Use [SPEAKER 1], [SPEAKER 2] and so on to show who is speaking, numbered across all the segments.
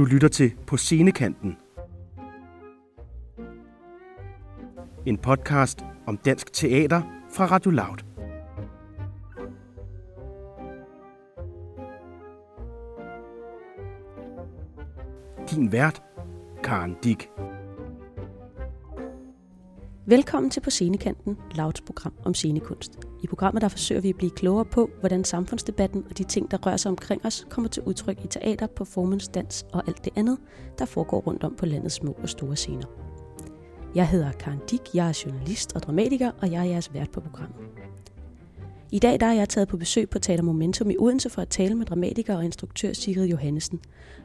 [SPEAKER 1] Du lytter til På Scenekanten. En podcast om dansk teater fra Radio Loud. Din vært, Karen Dick.
[SPEAKER 2] Velkommen til På Scenekanten, Louds program om scenekunst. I programmet der forsøger vi at blive klogere på, hvordan samfundsdebatten og de ting, der rører sig omkring os, kommer til udtryk i teater, performance, dans og alt det andet, der foregår rundt om på landets små og store scener. Jeg hedder Karen Dick, jeg er journalist og dramatiker, og jeg er jeres vært på programmet. I dag der er jeg taget på besøg på Teater Momentum i Odense for at tale med dramatiker og instruktør Sigrid Johannesen.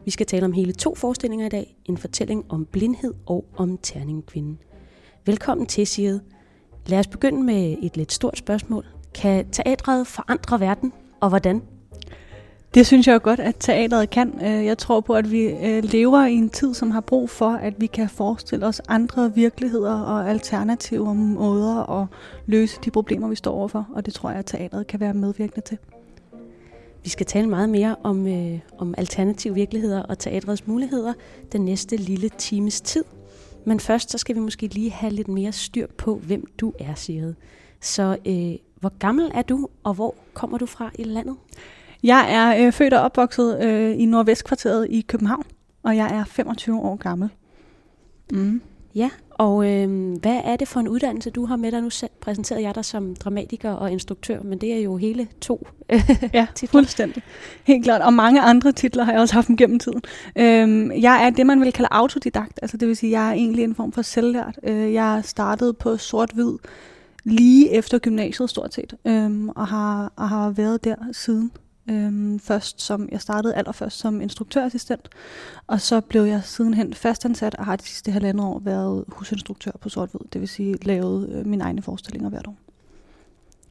[SPEAKER 2] Vi skal tale om hele to forestillinger i dag, en fortælling om blindhed og om terningkvinden. Velkommen til, Sigrid. Lad os begynde med et lidt stort spørgsmål. Kan teatret forandre verden, og hvordan?
[SPEAKER 3] Det synes jeg jo godt, at teateret kan. Øh, jeg tror på, at vi øh, lever i en tid, som har brug for, at vi kan forestille os andre virkeligheder og alternative måder at løse de problemer, vi står overfor. Og det tror jeg, at teateret kan være medvirkende til.
[SPEAKER 2] Vi skal tale meget mere om, øh, om alternative virkeligheder og teatrets muligheder den næste lille times tid. Men først så skal vi måske lige have lidt mere styr på, hvem du er, Sigrid. Så øh, hvor gammel er du, og hvor kommer du fra i landet?
[SPEAKER 3] Jeg er øh, født og opvokset øh, i Nordvestkvarteret i København, og jeg er 25 år gammel.
[SPEAKER 2] Mm. Ja, og øh, hvad er det for en uddannelse, du har med dig? Nu præsenterede jeg dig som dramatiker og instruktør, men det er jo hele to
[SPEAKER 3] Ja, titler. fuldstændig. Helt klart. Og mange andre titler har jeg også haft gennem tiden. Øh, jeg er det, man vil kalde autodidakt. Altså det vil sige, jeg er egentlig en form for selvlært. Øh, jeg startede på sort-hvid lige efter gymnasiet stort set, øh, og, har, og har været der siden. Øhm, først som, jeg startede allerførst som instruktørassistent, og så blev jeg sidenhen fastansat og har de sidste halvandet år været husinstruktør på sort det vil sige lavet øh, mine egne forestillinger hvert år.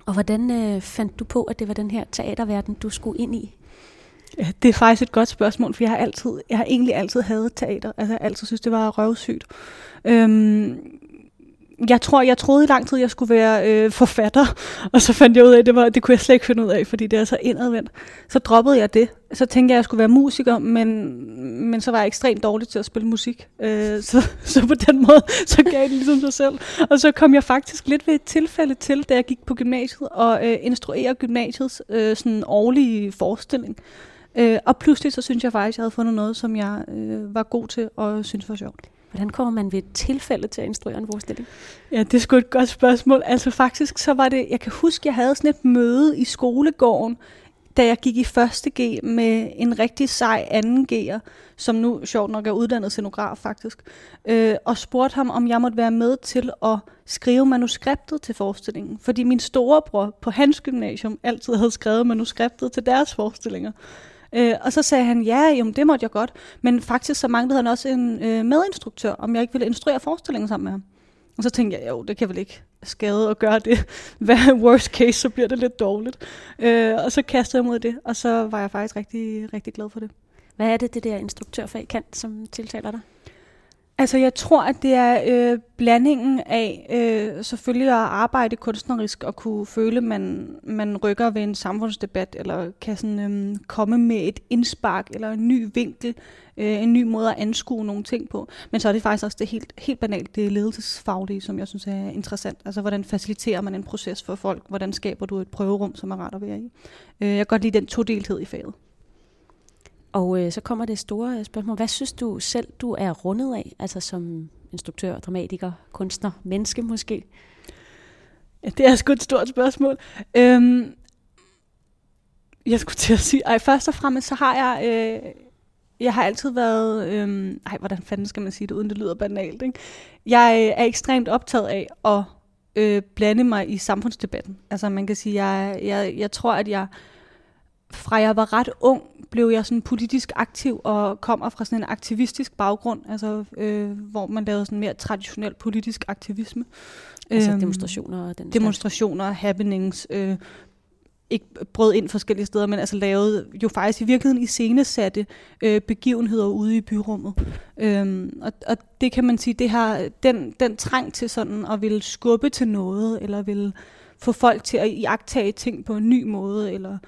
[SPEAKER 2] Og hvordan øh, fandt du på, at det var den her teaterverden, du skulle ind i?
[SPEAKER 3] Ja, det er faktisk et godt spørgsmål, for jeg har, altid, jeg har egentlig altid hadet teater. Altså, jeg har altid synes, det var røvsygt. Øhm, jeg tror, jeg troede i lang tid, jeg skulle være øh, forfatter, og så fandt jeg ud af, at det, var, det kunne jeg slet ikke finde ud af, fordi det er så indadvendt. Så droppede jeg det. Så tænkte jeg, at jeg skulle være musiker, men, men så var jeg ekstremt dårlig til at spille musik. Øh, så, så på den måde, så gav det ligesom sig selv. Og så kom jeg faktisk lidt ved et tilfælde til, da jeg gik på gymnasiet, og øh, instruerede gymnasiets øh, sådan årlige forestilling. Øh, og pludselig så synes jeg faktisk, at jeg havde fundet noget, som jeg øh, var god til og synes var sjovt.
[SPEAKER 2] Hvordan kommer man ved et tilfælde til at instruere en forestilling?
[SPEAKER 3] Ja, det er sgu et godt spørgsmål. Altså faktisk, så var det, jeg kan huske, jeg havde sådan et møde i skolegården, da jeg gik i første G med en rigtig sej anden G'er, som nu sjovt nok er uddannet scenograf faktisk, øh, og spurgte ham, om jeg måtte være med til at skrive manuskriptet til forestillingen. Fordi min storebror på hans gymnasium altid havde skrevet manuskriptet til deres forestillinger. Øh, og så sagde han, ja, jamen, det måtte jeg godt. Men faktisk så manglede han også en øh, medinstruktør, om jeg ikke ville instruere forestillingen sammen med ham. Og så tænkte jeg, jo, det kan vel ikke skade at gøre det. Hvad worst case, så bliver det lidt dårligt. Øh, og så kastede jeg mod det, og så var jeg faktisk rigtig, rigtig glad for det.
[SPEAKER 2] Hvad er det, det der instruktørfag kan, som tiltaler dig?
[SPEAKER 3] Altså jeg tror, at det er øh, blandingen af øh, selvfølgelig at arbejde kunstnerisk og kunne føle, at man, man rykker ved en samfundsdebat, eller kan sådan, øh, komme med et indspark eller en ny vinkel, øh, en ny måde at anskue nogle ting på. Men så er det faktisk også det helt, helt banalt, det ledelsesfaglige, som jeg synes er interessant. Altså hvordan faciliterer man en proces for folk? Hvordan skaber du et prøverum, som er rart at være i? Øh, jeg kan godt lide den todelthed i faget.
[SPEAKER 2] Og øh, så kommer det store øh, spørgsmål. Hvad synes du selv, du er rundet af, altså som instruktør, dramatiker, kunstner, menneske måske?
[SPEAKER 3] Ja, det er sgu et stort spørgsmål. Øhm, jeg skulle til at sige, ej, først og fremmest så har jeg, øh, jeg har altid været, øh, ej, hvordan fanden skal man sige det, uden det lyder banalt, ikke? Jeg øh, er ekstremt optaget af at øh, blande mig i samfundsdebatten. Altså man kan sige, jeg, jeg, jeg tror, at jeg fra jeg var ret ung, blev jeg sådan politisk aktiv og kommer fra sådan en aktivistisk baggrund, altså øh, hvor man lavede sådan mere traditionel politisk aktivisme.
[SPEAKER 2] Altså øhm, demonstrationer og den
[SPEAKER 3] Demonstrationer, slags. happenings, øh, ikke brød ind forskellige steder, men altså lavede jo faktisk i virkeligheden iscenesatte øh, begivenheder ude i byrummet. Øhm, og, og det kan man sige, det har den, den trang til sådan at ville skubbe til noget, eller vil få folk til at iagtage ting på en ny måde, eller øh,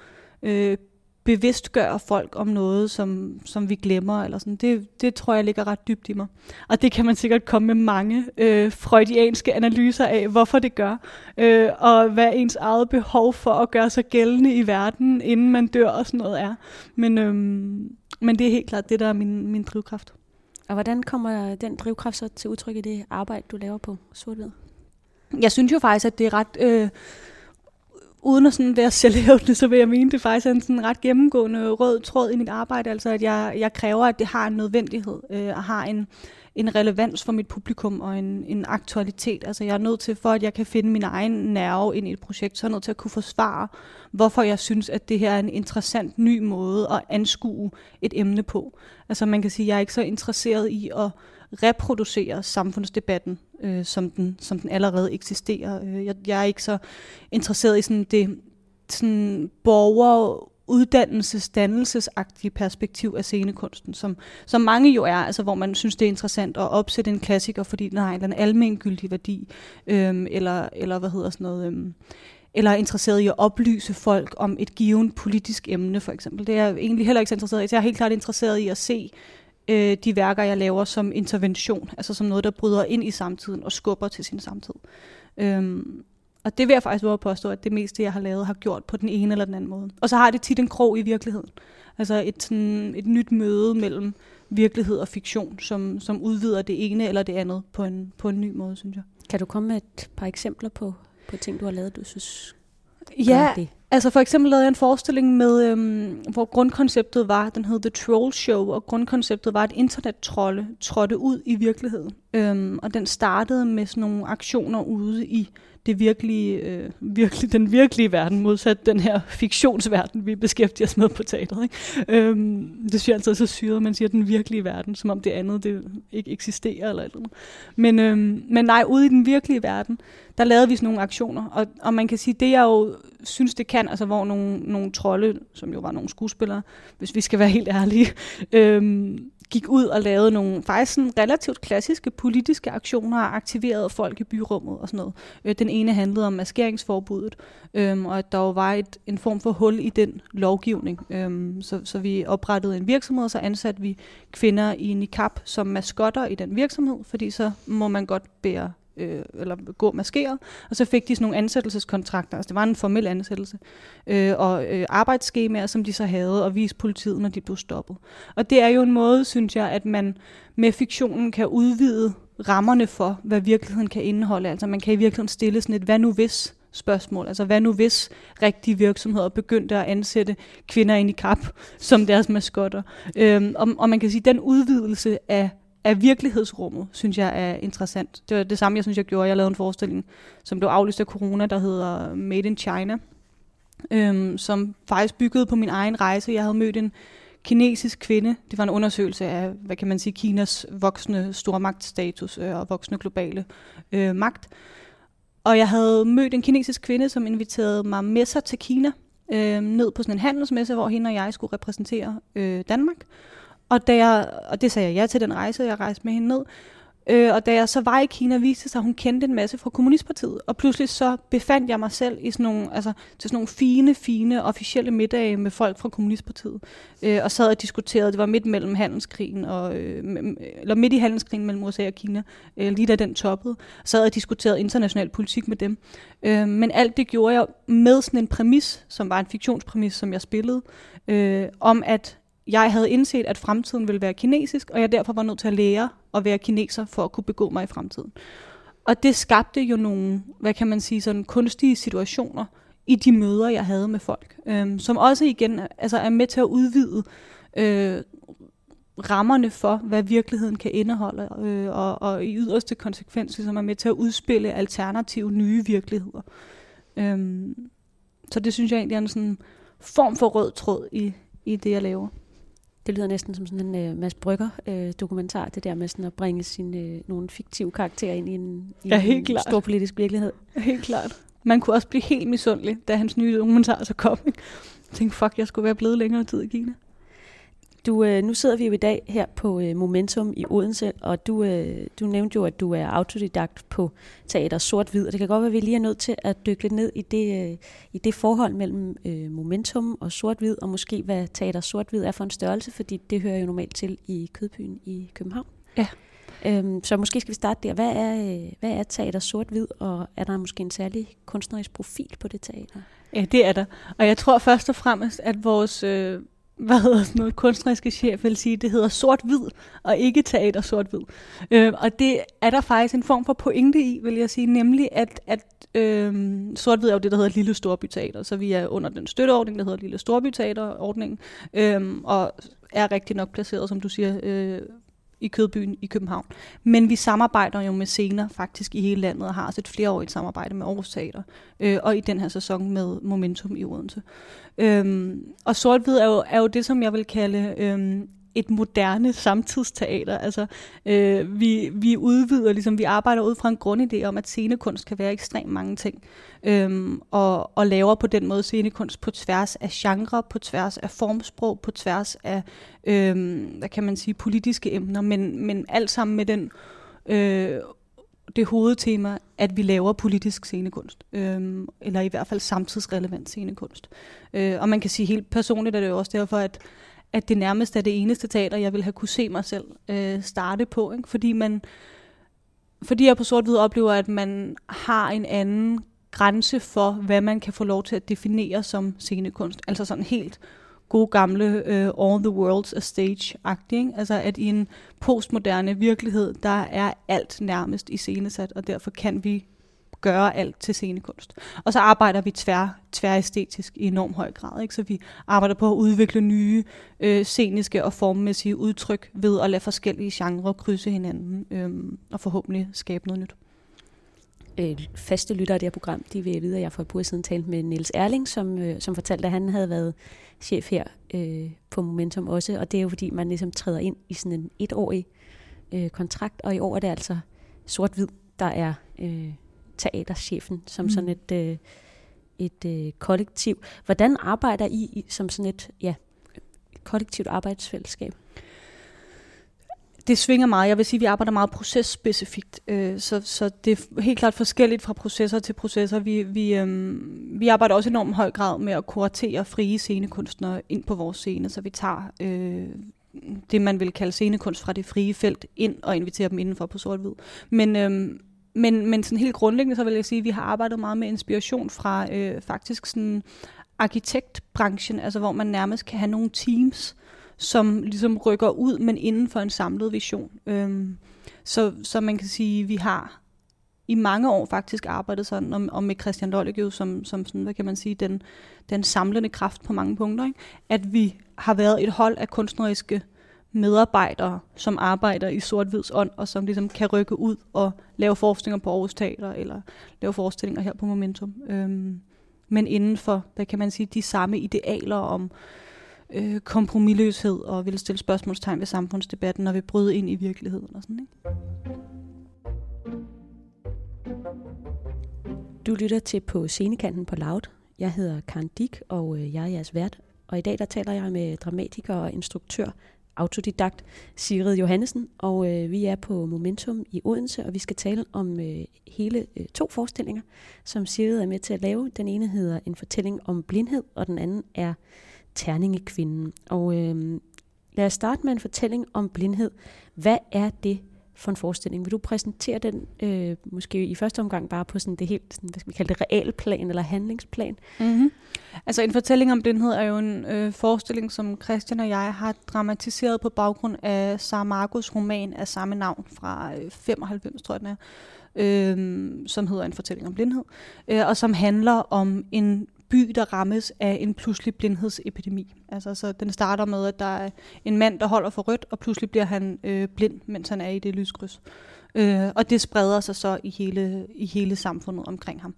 [SPEAKER 3] bevidstgøre folk om noget, som, som vi glemmer. Eller sådan. Det, det tror jeg ligger ret dybt i mig. Og det kan man sikkert komme med mange øh, freudianske analyser af, hvorfor det gør. Øh, og hvad ens eget behov for at gøre sig gældende i verden, inden man dør og sådan noget er. Men, øh, men det er helt klart det, der er min, min drivkraft.
[SPEAKER 2] Og hvordan kommer den drivkraft så til udtryk i det arbejde, du laver på sort
[SPEAKER 3] Jeg synes jo faktisk, at det er ret... Øh, uden at sådan være selvhævdende, så vil jeg mene, det faktisk er en sådan ret gennemgående rød tråd i mit arbejde. Altså, at jeg, jeg kræver, at det har en nødvendighed øh, og har en, en relevans for mit publikum og en, en aktualitet. Altså, jeg er nødt til, for at jeg kan finde min egen nerve ind i et projekt, så er jeg nødt til at kunne forsvare, hvorfor jeg synes, at det her er en interessant ny måde at anskue et emne på. Altså, man kan sige, at jeg er ikke så interesseret i at reproducerer samfundsdebatten, øh, som, den, som den allerede eksisterer. Øh, jeg, jeg er ikke så interesseret i sådan det sådan borger uddannelses, dannelsesagtige perspektiv af scenekunsten, som, som mange jo er, altså hvor man synes, det er interessant at opsætte en klassiker, fordi den har en eller anden almengyldig værdi, øhm, eller, eller hvad hedder sådan noget, øhm, eller er interesseret i at oplyse folk om et givet politisk emne, for eksempel. Det er jeg egentlig heller ikke så interesseret i. Jeg er helt klart interesseret i at se øh, de værker, jeg laver som intervention, altså som noget, der bryder ind i samtiden og skubber til sin samtid. Øhm, og det vil jeg faktisk våge at påstå, at det meste, jeg har lavet, har gjort på den ene eller den anden måde. Og så har det tit en krog i virkeligheden. Altså et, sådan, et nyt møde mellem virkelighed og fiktion, som, som udvider det ene eller det andet på en, på en ny måde, synes jeg.
[SPEAKER 2] Kan du komme med et par eksempler på, på ting, du har lavet, du synes
[SPEAKER 3] Ja, det? Altså for eksempel lavede jeg en forestilling med, øhm, hvor grundkonceptet var, den hed The Troll Show, og grundkonceptet var, at internettrolde trådte ud i virkeligheden. Øhm, og den startede med sådan nogle aktioner ude i det virkelige, øh, virkelig, den virkelige verden, modsat den her fiktionsverden, vi beskæftiger os med på teateret. Ikke? Øhm, det synes jeg altid er så syret, man siger den virkelige verden, som om det andet det ikke eksisterer. Eller eller men, øhm, men nej, ude i den virkelige verden, der lavede vi sådan nogle aktioner, og, og man kan sige, det er jo synes, det kan, altså hvor nogle, nogle trolde, som jo var nogle skuespillere, hvis vi skal være helt ærlige, øhm, gik ud og lavede nogle faktisk sådan relativt klassiske politiske aktioner og aktiverede folk i byrummet og sådan noget. Øh, den ene handlede om maskeringsforbuddet, øhm, og at der jo var et, en form for hul i den lovgivning. Øhm, så, så vi oprettede en virksomhed, og så ansatte vi kvinder i niqab som maskotter i den virksomhed, fordi så må man godt bære øh, eller gå maskeret, og så fik de sådan nogle ansættelseskontrakter, altså det var en formel ansættelse, øh, og øh, arbejdsskemaer, som de så havde, og vise politiet, når de blev stoppet. Og det er jo en måde, synes jeg, at man med fiktionen kan udvide rammerne for, hvad virkeligheden kan indeholde. Altså man kan i virkeligheden stille sådan et, hvad nu hvis spørgsmål. Altså hvad nu hvis rigtige virksomheder begyndte at ansætte kvinder ind i kap som deres maskotter. Øhm, og, og man kan sige, at den udvidelse af af virkelighedsrummet, synes jeg er interessant. Det var det samme, jeg synes, jeg gjorde. Jeg lavede en forestilling, som blev aflyst af corona, der hedder Made in China, øhm, som faktisk byggede på min egen rejse. Jeg havde mødt en kinesisk kvinde. Det var en undersøgelse af, hvad kan man sige, Kinas voksende stormagtstatus øh, og voksende globale øh, magt. Og jeg havde mødt en kinesisk kvinde, som inviterede mig med sig til Kina, øh, ned på sådan en handelsmesse, hvor hende og jeg skulle repræsentere øh, Danmark. Og, da jeg, og det sagde jeg ja til den rejse, jeg rejste med hende ned. Øh, og da jeg så var i Kina, viste sig, at hun kendte en masse fra Kommunistpartiet. Og pludselig så befandt jeg mig selv i sådan nogle, altså, til sådan nogle fine, fine officielle middage med folk fra Kommunistpartiet. Øh, og sad og diskuterede, det var midt mellem handelskrigen, og, øh, eller midt i handelskrigen mellem USA og Kina, øh, lige da den toppede. Sad og diskuterede international politik med dem. Øh, men alt det gjorde jeg med sådan en præmis, som var en fiktionspræmis, som jeg spillede, øh, om at jeg havde indset, at fremtiden ville være kinesisk, og jeg derfor var nødt til at lære at være kineser for at kunne begå mig i fremtiden. Og det skabte jo nogle, hvad kan man sige, sådan kunstige situationer i de møder, jeg havde med folk, øhm, som også igen altså er med til at udvide øh, rammerne for, hvad virkeligheden kan indeholde, øh, og, og i yderste konsekvens som er med til at udspille alternative nye virkeligheder. Øhm, så det synes jeg egentlig er en sådan form for rød tråd i, i det, jeg laver.
[SPEAKER 2] Det lyder næsten som sådan en uh, Mads Brygger uh, dokumentar, det der med sådan at bringe sine, uh, nogle fiktive karakterer ind i en, i ja, helt en klart. stor politisk virkelighed.
[SPEAKER 3] Helt klart. Man kunne også blive helt misundelig, da hans nye dokumentar så kom. Jeg tænkte, fuck, jeg skulle være blevet længere tid i Kina.
[SPEAKER 2] Du, øh, nu sidder vi jo i dag her på øh, Momentum i Odense, og du, øh, du nævnte jo, at du er autodidakt på teater sort-hvid, og det kan godt være, at vi lige er nødt til at dykke lidt ned i det, øh, i det forhold mellem øh, Momentum og sort-hvid, og måske hvad teater sort-hvid er for en størrelse, fordi det hører jo normalt til i Kødbyen i København.
[SPEAKER 3] Ja.
[SPEAKER 2] Øhm, så måske skal vi starte der. Hvad er, hvad er teater sort-hvid, og er der måske en særlig kunstnerisk profil på det teater?
[SPEAKER 3] Ja, det er der. Og jeg tror først og fremmest, at vores øh, hvad hedder sådan noget, kunstneriske chef vil sige, det hedder sort-hvid, og ikke teater sort-hvid. Øh, og det er der faktisk en form for pointe i, vil jeg sige, nemlig at, at øh, sort-hvid er jo det, der hedder Lille Storbyteater, så vi er under den støtteordning, der hedder Lille Storbyteaterordningen, øh, og er rigtig nok placeret, som du siger, øh, i Kødbyen i København. Men vi samarbejder jo med scener faktisk i hele landet og har også et flereårigt samarbejde med Aarhus Teater. Øh, og i den her sæson med Momentum i Odense. Øhm, og sort-hvid er jo, er jo det, som jeg vil kalde øhm, et moderne samtidsteater. Altså, øh, vi, vi udvider, ligesom vi arbejder ud fra en grundidé om, at scenekunst kan være ekstremt mange ting. Øhm, og, og laver på den måde scenekunst på tværs af genre, på tværs af formsprog, på tværs af, øhm, hvad kan man sige, politiske emner, men, men alt sammen med den øh, det hovedtema, at vi laver politisk scenekunst, øhm, eller i hvert fald samtidsrelevant scenekunst. Øh, og man kan sige helt personligt, at det jo også derfor, at at det nærmest er det eneste teater, jeg vil have kunne se mig selv øh, starte på. Ikke? Fordi, man, fordi jeg på sort oplever, at man har en anden grænse for, hvad man kan få lov til at definere som scenekunst. Altså sådan helt gode gamle uh, All the World's a Stage-agtig. Altså at i en postmoderne virkelighed, der er alt nærmest i scenesat, og derfor kan vi gøre alt til scenekunst. Og så arbejder vi tvær, tværæstetisk i enorm høj grad. Ikke? Så vi arbejder på at udvikle nye øh, sceniske og formmæssige udtryk ved at lade forskellige genrer krydse hinanden øh, og forhåbentlig skabe noget nyt.
[SPEAKER 2] Øh, faste lyttere af det her program, de vil vide, at jeg for et par siden talte med Niels Erling, som, øh, som fortalte, at han havde været chef her øh, på Momentum også, og det er jo fordi, man ligesom træder ind i sådan en etårig øh, kontrakt, og i år er det altså sort-hvid, der er øh, teaterchefen som mm. sådan et, øh, et øh, kollektiv. Hvordan arbejder I, som sådan et ja, kollektivt arbejdsfællesskab?
[SPEAKER 3] Det svinger meget. Jeg vil sige, at vi arbejder meget processpecifikt, øh, så, så det er helt klart forskelligt fra processer til processer. Vi, vi, øh, vi arbejder også enormt høj grad med at kuratere frie scenekunstnere ind på vores scene, så vi tager øh, det, man vil kalde scenekunst fra det frie felt ind og inviterer dem indenfor på sort-hvid. Men, øh, men, men sådan helt grundlæggende, så vil jeg sige, at vi har arbejdet meget med inspiration fra øh, faktisk sådan arkitektbranchen, altså hvor man nærmest kan have nogle teams, som ligesom rykker ud, men inden for en samlet vision. Øhm, så, så man kan sige, at vi har i mange år faktisk arbejdet sådan, og, og med Christian Lollegiv som, som sådan, hvad kan man sige, den, den samlende kraft på mange punkter, ikke? at vi har været et hold af kunstneriske medarbejdere, som arbejder i sort ånd, og som ligesom kan rykke ud og lave forestillinger på Aarhus Teater, eller lave forestillinger her på Momentum. Øhm, men inden for, hvad kan man sige, de samme idealer om øh, kompromilløshed, og vil stille spørgsmålstegn ved samfundsdebatten, og vil bryde ind i virkeligheden og sådan, ikke?
[SPEAKER 2] Du lytter til på scenekanten på Loud. Jeg hedder Karen Dick, og øh, jeg er jeres vært. Og i dag der taler jeg med dramatiker og instruktør autodidakt Sigrid Johannesen, og øh, vi er på Momentum i Odense, og vi skal tale om øh, hele øh, to forestillinger, som Sigrid er med til at lave. Den ene hedder En fortælling om blindhed, og den anden er Terningekvinden. Og øh, lad os starte med en fortælling om blindhed. Hvad er det for en forestilling? Vil du præsentere den øh, måske i første omgang bare på sådan det helt, sådan, hvad skal vi kalde det, realplan eller handlingsplan?
[SPEAKER 3] Mm-hmm. Altså en fortælling om blindhed er jo en øh, forestilling, som Christian og jeg har dramatiseret på baggrund af Sarmagos roman af samme navn fra øh, 95, tror jeg den er, øh, som hedder En fortælling om blindhed, øh, og som handler om en by, der rammes af en pludselig blindhedsepidemi. Altså, så den starter med, at der er en mand, der holder for rødt, og pludselig bliver han øh, blind, mens han er i det lyskryds. Øh, og det spreder sig så i hele, i hele samfundet omkring ham.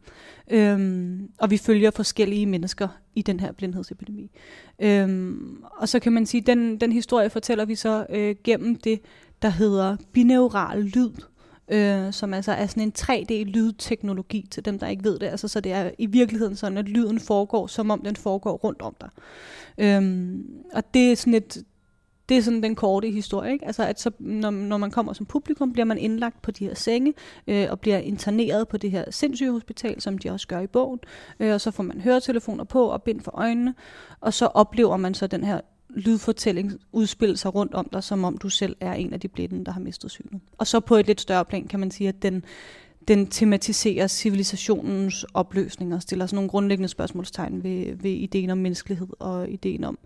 [SPEAKER 3] Øhm, og vi følger forskellige mennesker i den her blindhedsepidemi. Øhm, og så kan man sige, den, den historie fortæller vi så øh, gennem det, der hedder bineural lyd øh, som altså er sådan en 3D-lydteknologi til dem, der ikke ved det. Altså, så det er i virkeligheden sådan, at lyden foregår, som om den foregår rundt om dig. Øhm, og det er sådan et Det er sådan den korte historie, ikke? Altså, at så, når, når man kommer som publikum, bliver man indlagt på de her senge, øh, og bliver interneret på det her sindssygehospital, som de også gør i bogen. Øh, og så får man høretelefoner på og bind for øjnene, og så oplever man så den her lydfortælling udspille sig rundt om dig, som om du selv er en af de blinde, der har mistet synet. Og så på et lidt større plan kan man sige, at den, den tematiserer civilisationens opløsning og stiller sådan nogle grundlæggende spørgsmålstegn ved, ved ideen om menneskelighed og ideen om,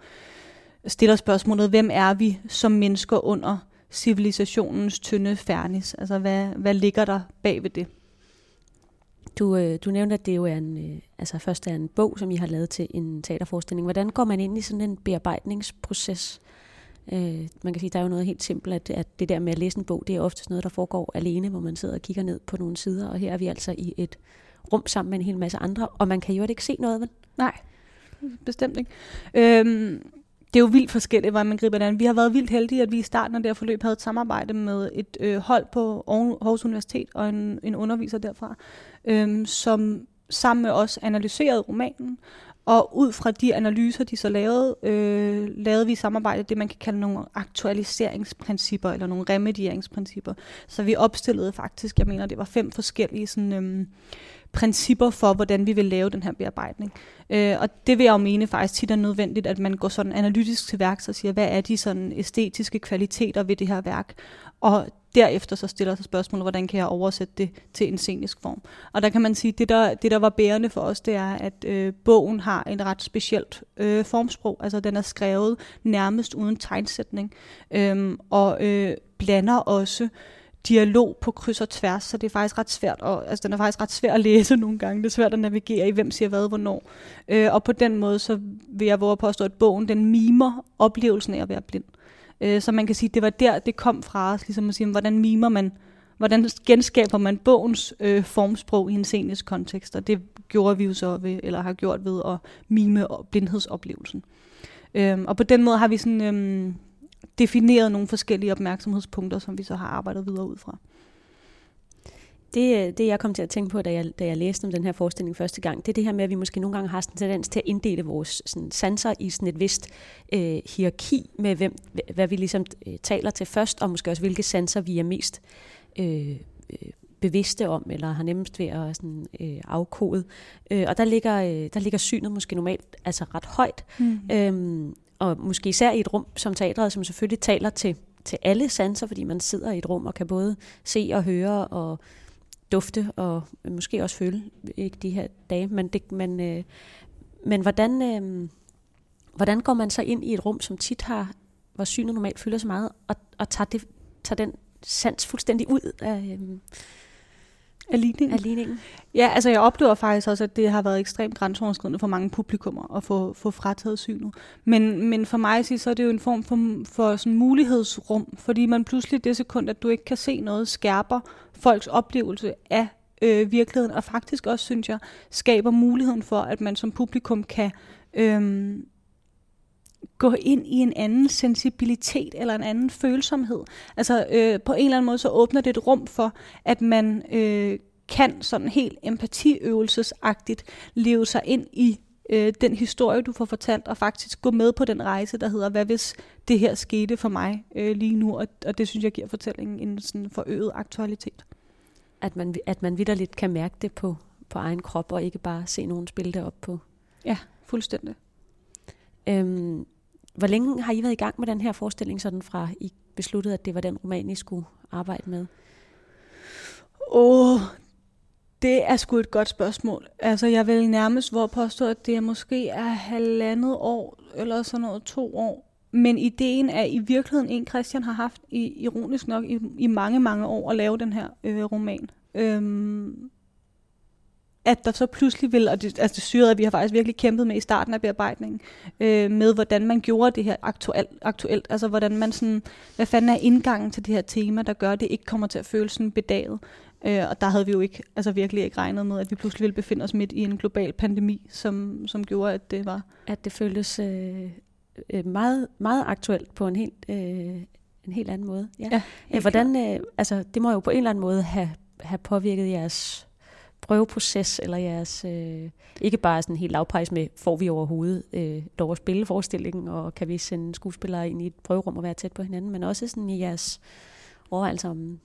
[SPEAKER 3] stiller spørgsmålet, hvem er vi som mennesker under civilisationens tynde fernis? Altså, hvad, hvad ligger der bag ved det?
[SPEAKER 2] Du, øh, du nævnte, at det jo er en, øh, altså først er en bog, som I har lavet til en teaterforestilling. Hvordan går man ind i sådan en bearbejdningsproces? Øh, man kan sige, der er jo noget helt simpelt, at, at det der med at læse en bog, det er ofte noget, der foregår alene, hvor man sidder og kigger ned på nogle sider, og her er vi altså i et rum sammen med en hel masse andre, og man kan jo ikke se noget, vel?
[SPEAKER 3] Nej, bestemt ikke. Øhm, det er jo vildt forskelligt, hvordan man griber det an. Vi har været vildt heldige, at vi i starten af det her forløb havde et samarbejde med et øh, hold på Aarhus Universitet og en, en underviser derfra, øh, som sammen med os analyserede romanen, og ud fra de analyser, de så lavede, øh, lavede vi i samarbejde det, man kan kalde nogle aktualiseringsprincipper, eller nogle remedieringsprincipper. Så vi opstillede faktisk, jeg mener, det var fem forskellige sådan, øh, principper for, hvordan vi vil lave den her bearbejdning. Øh, og det vil jeg jo mene faktisk tit er nødvendigt, at man går sådan analytisk til værks og siger, hvad er de sådan æstetiske kvaliteter ved det her værk? Og derefter så stiller sig spørgsmålet, hvordan kan jeg oversætte det til en scenisk form? Og der kan man sige, det der, det der var bærende for os, det er, at øh, bogen har en ret specielt øh, formsprog. Altså den er skrevet nærmest uden tegnsætning, øh, og øh, blander også dialog på kryds og tværs, så det er faktisk ret svært, og, altså den er faktisk ret svær at læse nogle gange. Det er svært at navigere i, hvem siger hvad, hvornår. Øh, og på den måde, så vil jeg våge at påstå, at bogen, den mimer oplevelsen af at være blind. Øh, så man kan sige, det var der, det kom fra os, ligesom at sige, hvordan mimer man, hvordan genskaber man bogens øh, formsprog i en scenisk kontekst, og det gjorde vi jo så ved, eller har gjort ved at mime blindhedsoplevelsen. Øh, og på den måde har vi sådan... Øh, defineret nogle forskellige opmærksomhedspunkter, som vi så har arbejdet videre ud fra.
[SPEAKER 2] Det, øh, det jeg kom til at tænke på, da jeg, da jeg læste om den her forestilling første gang, det er det her med, at vi måske nogle gange har en tendens til at inddele vores sådan, sanser i sådan et vist øh, hierarki med, hvem, hvad vi ligesom øh, taler til først, og måske også hvilke sanser vi er mest øh, øh, bevidste om, eller har nemmest ved at sådan, øh, afkode. Øh, og der ligger, øh, der ligger synet måske normalt altså ret højt. Mm. Øhm, og måske især i et rum som teatret, som selvfølgelig taler til, til alle sanser, fordi man sidder i et rum og kan både se og høre og dufte og måske også føle, ikke de her dage, men, det, men, øh, men hvordan, øh, hvordan går man så ind i et rum, som tit har, hvor synet normalt fylder så meget, og, og tager, det, tager den sans fuldstændig ud af, øh,
[SPEAKER 3] af ligningen.
[SPEAKER 2] Af ligningen.
[SPEAKER 3] Ja, altså jeg oplever faktisk også, at det har været ekstremt grænseoverskridende for mange publikummer at få, få frataget synet. Men, men for mig så er det jo en form for, for sådan mulighedsrum, fordi man pludselig det sekund, at du ikke kan se noget, skærper folks oplevelse af øh, virkeligheden, og faktisk også, synes jeg, skaber muligheden for, at man som publikum kan øh, gå ind i en anden sensibilitet eller en anden følsomhed. Altså øh, på en eller anden måde så åbner det et rum for, at man øh, kan sådan helt empatiøvelsesagtigt leve sig ind i øh, den historie, du får fortalt, og faktisk gå med på den rejse, der hedder, hvad hvis det her skete for mig øh, lige nu, og, og det synes jeg giver fortællingen en sådan forøget aktualitet.
[SPEAKER 2] At man, at man vidderligt kan mærke det på, på egen krop, og ikke bare se nogen spille det op på.
[SPEAKER 3] Ja, fuldstændig.
[SPEAKER 2] Øhm, hvor længe har I været i gang med den her forestilling, sådan fra I besluttede, at det var den roman, I skulle arbejde med?
[SPEAKER 3] Åh, oh, det er sgu et godt spørgsmål. Altså, jeg vil nærmest hvor påstå, at det måske er halvandet år, eller sådan noget to år. Men ideen er i virkeligheden en, Christian har haft, i, ironisk nok, i, i mange, mange år at lave den her øh, roman. Øhm, at der så pludselig vil, og det, altså det syrede, at vi har faktisk virkelig kæmpet med i starten af bearbejdningen, øh, med hvordan man gjorde det her aktuelt, aktuelt, altså hvordan man sådan, hvad fanden er indgangen til det her tema, der gør, at det ikke kommer til at føles sådan bedaget. Øh, og der havde vi jo ikke, altså virkelig ikke regnet med, at vi pludselig ville befinde os midt i en global pandemi, som, som gjorde, at det var...
[SPEAKER 2] At det føltes øh, øh meget, meget aktuelt på en helt, øh, en helt anden måde. Ja. ja øh, hvordan, øh, altså det må jo på en eller anden måde have, have påvirket jeres prøveproces, eller jeres, øh, ikke bare sådan helt lavpejs med, får vi overhovedet øh, lov at spille forestillingen, og kan vi sende skuespillere ind i et prøverum og være tæt på hinanden, men også sådan i jeres overvejelser om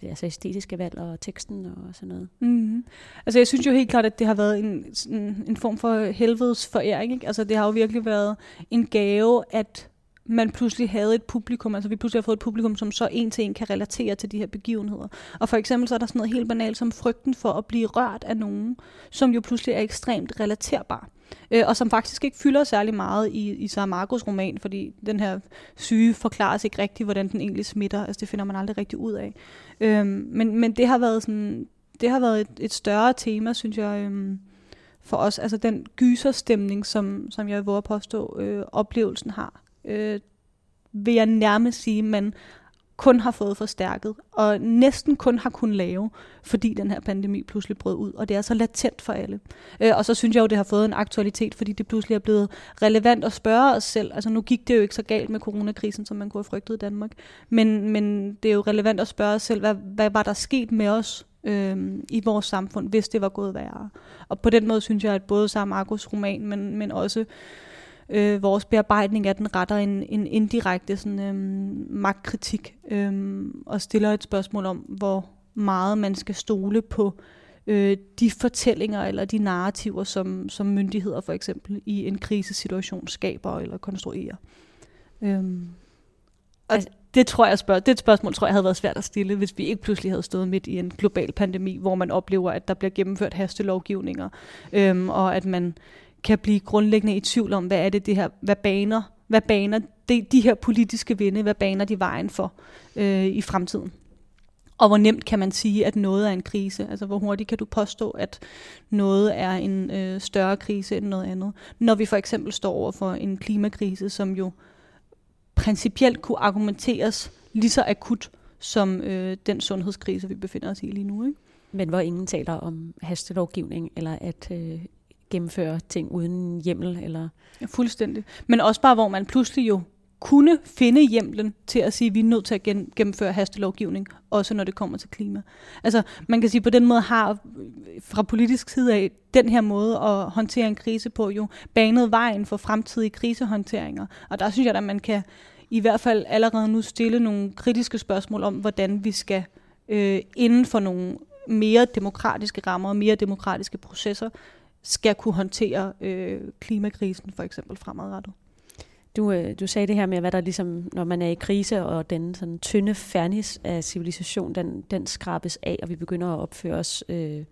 [SPEAKER 2] det altså æstetiske valg og teksten og sådan noget.
[SPEAKER 3] Mm-hmm. Altså jeg synes jo helt klart, at det har været en, en, en form for helvedes foræring. Ikke? Altså det har jo virkelig været en gave, at man pludselig havde et publikum, altså vi pludselig har fået et publikum, som så en til en kan relatere til de her begivenheder. Og for eksempel så er der sådan noget helt banalt som frygten for at blive rørt af nogen, som jo pludselig er ekstremt relaterbar. Øh, og som faktisk ikke fylder særlig meget i, i Marcos roman, fordi den her syge forklares ikke rigtigt, hvordan den egentlig smitter. Altså det finder man aldrig rigtig ud af. Øh, men, men det har været sådan, det har været et, et større tema, synes jeg, øh, for os. Altså den gyserstemning, som, som jeg vil påstå, øh, oplevelsen har øh, vil jeg nærmest sige, man kun har fået forstærket, og næsten kun har kunnet lave, fordi den her pandemi pludselig brød ud, og det er så latent for alle. Øh, og så synes jeg jo, det har fået en aktualitet, fordi det pludselig er blevet relevant at spørge os selv. Altså nu gik det jo ikke så galt med coronakrisen, som man kunne have frygtet i Danmark, men, men det er jo relevant at spørge os selv, hvad, hvad var der sket med os øh, i vores samfund, hvis det var gået værre. Og på den måde synes jeg, at både Sam Marcos roman, men, men også øh, vores bearbejdning af den retter en, en indirekte sådan, øh, magtkritik øh, og stiller et spørgsmål om, hvor meget man skal stole på øh, de fortællinger eller de narrativer, som, som myndigheder for eksempel i en krisesituation skaber eller konstruerer. Øhm, og altså, det tror jeg spørg- det spørgsmål tror jeg havde været svært at stille, hvis vi ikke pludselig havde stået midt i en global pandemi, hvor man oplever, at der bliver gennemført hastelovgivninger, øhm, og at man kan blive grundlæggende i tvivl om, hvad er det, det her, hvad baner, hvad baner de, de her politiske vinde, hvad baner de vejen for øh, i fremtiden. Og hvor nemt kan man sige, at noget er en krise? Altså hvor hurtigt kan du påstå, at noget er en øh, større krise end noget andet? Når vi for eksempel står over for en klimakrise, som jo principielt kunne argumenteres lige så akut som øh, den sundhedskrise, vi befinder os i lige nu. Ikke?
[SPEAKER 2] Men hvor ingen taler om hastelovgivning, eller at øh, gennemføre ting uden hjemmel. Eller...
[SPEAKER 3] Ja, fuldstændig. Men også bare, hvor man pludselig jo kunne finde hjemlen til at sige, at vi er nødt til at gennemføre hastelovgivning, også når det kommer til klima. Altså, man kan sige, på den måde har fra politisk side af den her måde at håndtere en krise på jo banet vejen for fremtidige krisehåndteringer. Og der synes jeg, at man kan i hvert fald allerede nu stille nogle kritiske spørgsmål om, hvordan vi skal øh, inden for nogle mere demokratiske rammer og mere demokratiske processer skal kunne håndtere øh, klimakrisen for eksempel fremadrettet.
[SPEAKER 2] Du, øh, du sagde det her med, hvad der ligesom, når man er i krise, og den sådan tynde fernis af civilisation, den, den skrabes af, og vi begynder at opføre os øh,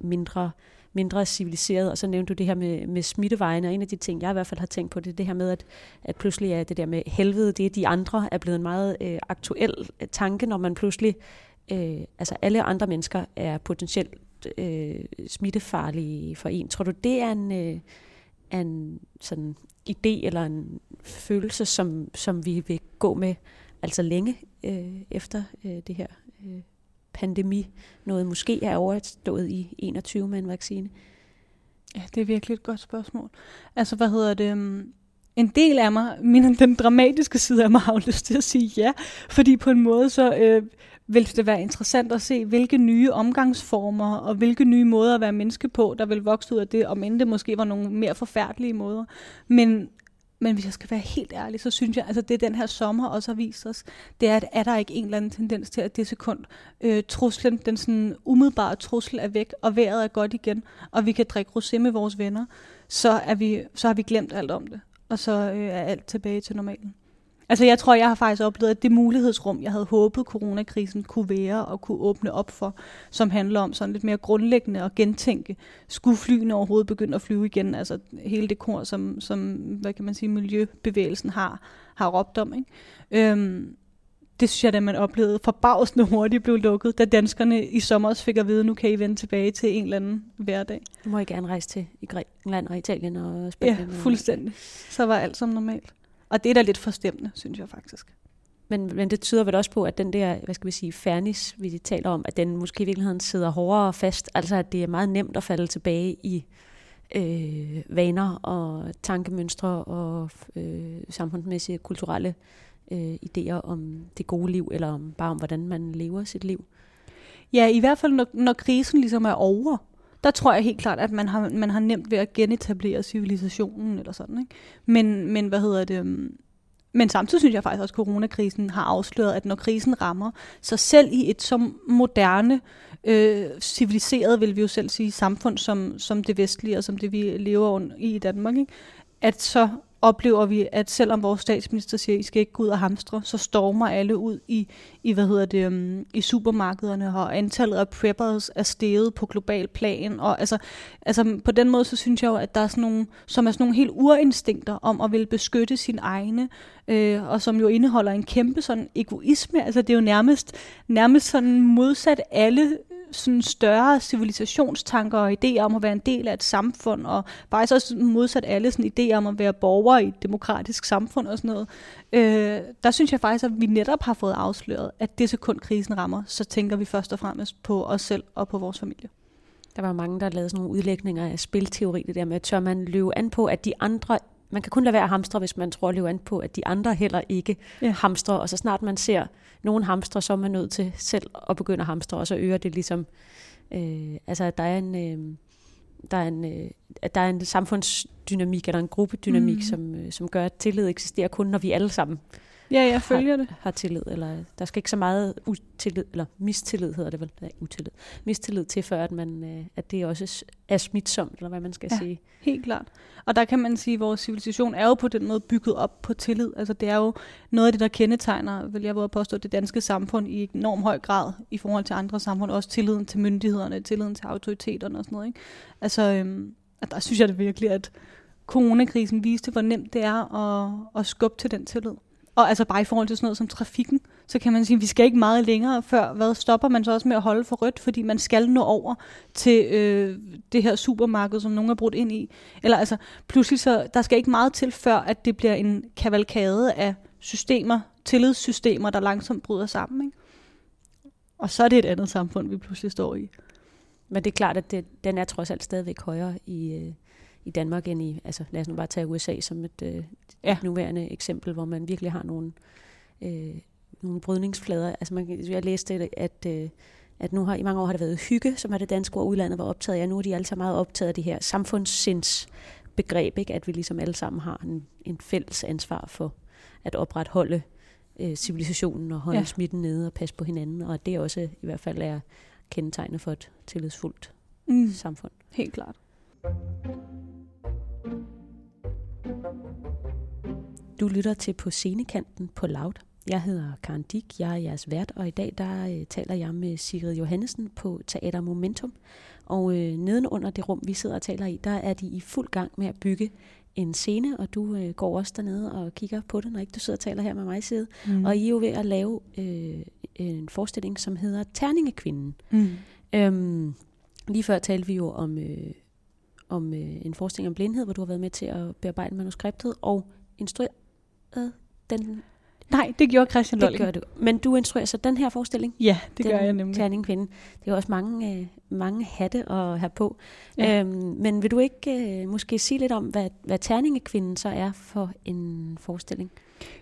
[SPEAKER 2] mindre mindre civiliseret, og så nævnte du det her med, med smittevejene, og en af de ting, jeg i hvert fald har tænkt på, det er det her med, at, at pludselig er det der med helvede, det er de andre, er blevet en meget øh, aktuel tanke, når man pludselig, øh, altså alle andre mennesker er potentielt øh, smittefarlige for en. Tror du, det er en, øh, en sådan idé eller en følelse, som, som vi vil gå med altså længe øh, efter øh, det her øh, pandemi, noget måske er overstået i 21 med en vaccine?
[SPEAKER 3] Ja, det er virkelig et godt spørgsmål. Altså, hvad hedder det? Øhm, en del af mig, min, den dramatiske side af mig, har jo lyst til at sige ja, fordi på en måde så øh, vil det være interessant at se, hvilke nye omgangsformer og hvilke nye måder at være menneske på, der vil vokse ud af det, om end det måske var nogle mere forfærdelige måder. Men, men hvis jeg skal være helt ærlig, så synes jeg, altså det den her sommer også har vist os, det er, at er der ikke en eller anden tendens til, at det sekund, øh, truslen, den sådan umiddelbare trussel er væk, og vejret er godt igen, og vi kan drikke rosé med vores venner, så, er vi, så har vi glemt alt om det, og så øh, er alt tilbage til normalen. Altså jeg tror, jeg har faktisk oplevet, at det mulighedsrum, jeg havde håbet, coronakrisen kunne være og kunne åbne op for, som handler om sådan lidt mere grundlæggende at gentænke, skulle flyene overhovedet begynde at flyve igen? Altså hele det kor, som, som hvad kan man sige, miljøbevægelsen har, har råbt om. Ikke? Øhm, det synes jeg, at man oplevede forbavsende hurtigt blev lukket, da danskerne i sommer fik at vide, nu kan I vende tilbage til en eller anden hverdag.
[SPEAKER 2] Nu må I gerne rejse til i Grækenland og Italien og Spanien.
[SPEAKER 3] Ja, fuldstændig. Så var alt som normalt. Og det er da lidt forstemmende, synes jeg faktisk.
[SPEAKER 2] Men, men det tyder vel også på, at den der, hvad skal vi sige, fernis, vi taler om, at den måske i virkeligheden sidder hårdere fast. Altså at det er meget nemt at falde tilbage i øh, vaner og tankemønstre og øh, samfundsmæssige, kulturelle øh, idéer om det gode liv, eller om, bare om, hvordan man lever sit liv.
[SPEAKER 3] Ja, i hvert fald når, når krisen ligesom er over, der tror jeg helt klart, at man har, man har nemt ved at genetablere civilisationen eller sådan. Ikke? Men, men hvad hedder det? Øhm, men samtidig synes jeg faktisk også, at coronakrisen har afsløret, at når krisen rammer, så selv i et så moderne, øh, civiliseret, vil vi jo selv sige, samfund som, som det vestlige og som det vi lever under i i Danmark, ikke? at så oplever vi, at selvom vores statsminister siger, at I skal ikke gå ud og hamstre, så stormer alle ud i, i hvad hedder det, um, i supermarkederne, og antallet af preppers er steget på global plan, og altså, altså på den måde, så synes jeg jo, at der er sådan nogle, som er sådan nogle helt urinstinkter om at ville beskytte sin egne, øh, og som jo indeholder en kæmpe sådan egoisme, altså det er jo nærmest, nærmest sådan modsat alle sådan større civilisationstanker og idéer om at være en del af et samfund, og faktisk også modsat alle sådan idéer om at være borger i et demokratisk samfund og sådan noget. Øh, der synes jeg faktisk, at vi netop har fået afsløret, at det sekund krisen rammer, så tænker vi først og fremmest på os selv og på vores familie.
[SPEAKER 2] Der var mange, der lavede sådan nogle udlægninger af spilteori, det der med, at tør man løbe an på, at de andre man kan kun lade være at hamstre, hvis man tror at løbe an på, at de andre heller ikke ja. hamstrer. Og så snart man ser nogen hamstre, så er man nødt til selv at begynde at hamstre, og så øger det ligesom, øh, altså at der er en, øh, der er en, øh, at der er en samfundsdynamik, eller en gruppedynamik, mm. som, øh, som gør, at tillid eksisterer kun, når vi alle sammen
[SPEAKER 3] Ja, jeg følger
[SPEAKER 2] har,
[SPEAKER 3] det.
[SPEAKER 2] har tillid, eller der skal ikke så meget utillid, eller mistillid hedder det vel, nej, utillid, mistillid til, før at, man, øh, at det også er smitsomt, eller hvad man skal
[SPEAKER 3] Ja.
[SPEAKER 2] sige.
[SPEAKER 3] Helt klart. Og der kan man sige, at vores civilisation er jo på den måde bygget op på tillid. Altså det er jo noget af det, der kendetegner, vil jeg våge påstå, det danske samfund i enorm høj grad i forhold til andre samfund. Også tilliden til myndighederne, tilliden til autoriteterne og sådan noget. Ikke? Altså, øhm, der synes jeg det virkelig, at coronakrisen viste, hvor nemt det er at, at skubbe til den tillid. Og altså bare i forhold til sådan noget som trafikken, så kan man sige, at vi skal ikke meget længere før. Hvad stopper man så også med at holde for rødt, fordi man skal nå over til øh, det her supermarked, som nogen har brudt ind i. Eller altså, pludselig så, der skal ikke meget til, før at det bliver en kavalkade af systemer, tillidssystemer, der langsomt bryder sammen. Ikke? Og så er det et andet samfund, vi pludselig står i.
[SPEAKER 2] Men det er klart, at det, den er trods alt stadigvæk højere i, øh, i Danmark end i, altså lad os nu bare tage USA som et, øh,
[SPEAKER 3] Ja.
[SPEAKER 2] et nuværende eksempel, hvor man virkelig har nogle, øh, nogle brydningsflader. Altså man, jeg læste, at, øh, at nu har i mange år har det været hygge, som er det danske ord, udlandet var optaget af. Nu er de alle sammen meget optaget af det her samfundssinds begreb, ikke? at vi ligesom alle sammen har en, en fælles ansvar for at opretholde øh, civilisationen og holde
[SPEAKER 3] ja.
[SPEAKER 2] smitten nede og passe på hinanden, og at det også i hvert fald er kendetegnet for et tillidsfuldt
[SPEAKER 3] Mm.
[SPEAKER 2] samfund.
[SPEAKER 3] Helt klart.
[SPEAKER 2] Du lytter til På Scenekanten på Loud. Jeg hedder Karen Dick, jeg er jeres vært, og i dag der øh, taler jeg med Sigrid Johannesen på Teater Momentum. Og øh, nedenunder det rum, vi sidder og taler i, der er de i fuld gang med at bygge en scene, og du øh, går også dernede og kigger på det, når ikke du sidder og taler her med mig side.
[SPEAKER 3] Mm.
[SPEAKER 2] Og I er jo ved at lave øh, en forestilling, som hedder Terningekvinden.
[SPEAKER 3] mm.
[SPEAKER 2] Øhm, lige før talte vi jo om, øh, om øh, en forestilling om blindhed, hvor du har været med til at bearbejde manuskriptet og instrueret den.
[SPEAKER 3] Nej, det gjorde Christian
[SPEAKER 2] Det
[SPEAKER 3] Lolling.
[SPEAKER 2] gør du. Men du instruerer så den her forestilling.
[SPEAKER 3] Ja, det
[SPEAKER 2] den
[SPEAKER 3] gør jeg nemlig.
[SPEAKER 2] Terningekvinden. Det er jo også mange, øh, mange hatte at have på. Ja. Øhm, men vil du ikke øh, måske sige lidt om, hvad, hvad Terningekvinden så er for en forestilling?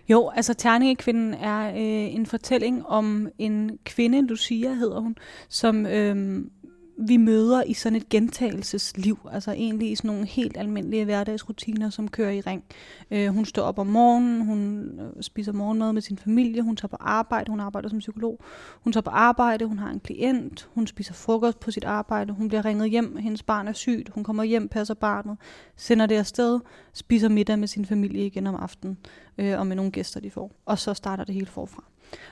[SPEAKER 3] Jo, altså Terningekvinden er øh, en fortælling om en kvinde, Lucia hedder hun, som øh, vi møder i sådan et gentagelsesliv. Altså egentlig i sådan nogle helt almindelige hverdagsrutiner, som kører i ring. Øh, hun står op om morgenen, hun øh, spiser morgenmad med sin familie, hun tager på arbejde, hun arbejder som psykolog. Hun tager på arbejde, hun har en klient, hun spiser frokost på sit arbejde, hun bliver ringet hjem, hendes barn er sygt, hun kommer hjem, passer barnet, sender det afsted, spiser middag med sin familie igen om aftenen øh, og med nogle gæster, de får. Og så starter det hele forfra.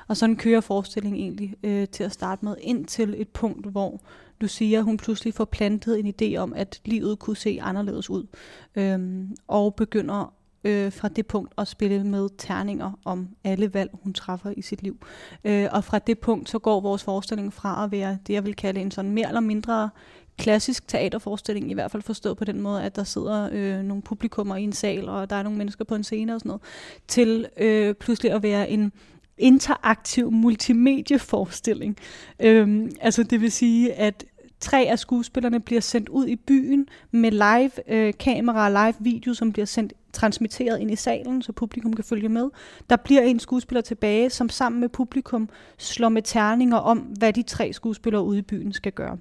[SPEAKER 3] Og sådan kører forestillingen egentlig øh, til at starte med, ind til et punkt, hvor Lucia hun pludselig får plantet en idé om, at livet kunne se anderledes ud. Øhm, og begynder øh, fra det punkt at spille med terninger om alle valg, hun træffer i sit liv. Øh, og fra det punkt, så går vores forestilling fra at være det, jeg vil kalde en sådan mere eller mindre klassisk teaterforestilling, i hvert fald forstået på den måde, at der sidder øh, nogle publikummer i en sal, og der er nogle mennesker på en scene og sådan noget, til øh, pludselig at være en interaktiv multimedieforestilling. Øhm, altså det vil sige, at tre af skuespillerne bliver sendt ud i byen med live øh, kamera og live video, som bliver sendt transmitteret ind i salen, så publikum kan følge med. Der bliver en skuespiller tilbage, som sammen med publikum slår med terninger om, hvad de tre skuespillere ude i byen skal gøre.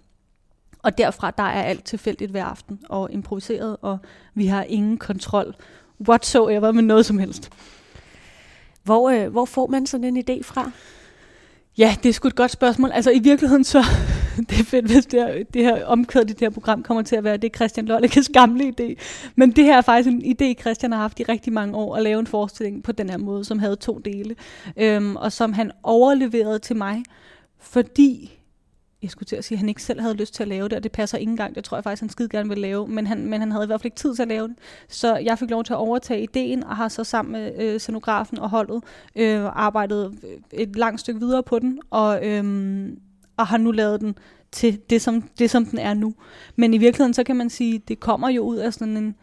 [SPEAKER 3] Og derfra, der er alt tilfældigt hver aften og improviseret, og vi har ingen kontrol whatsoever med noget som helst.
[SPEAKER 2] Hvor, øh, hvor får man sådan en idé fra?
[SPEAKER 3] Ja, det er sgu et godt spørgsmål. Altså i virkeligheden så, det er fedt, hvis det her, det her omkvæd i det her program kommer til at være, det er Christian Lollekes gamle idé. Men det her er faktisk en idé, Christian har haft i rigtig mange år, at lave en forestilling på den her måde, som havde to dele. Øhm, og som han overleverede til mig, fordi jeg skulle til at sige, at han ikke selv havde lyst til at lave det, og det passer ikke engang. Det tror jeg faktisk, han skide gerne ville lave, men han, men han havde i hvert fald ikke tid til at lave det. Så jeg fik lov til at overtage ideen, og har så sammen med øh, scenografen og holdet øh, arbejdet øh, et langt stykke videre på den, og, øh, og har nu lavet den til det som, det, som den er nu. Men i virkeligheden, så kan man sige, det kommer jo ud af sådan en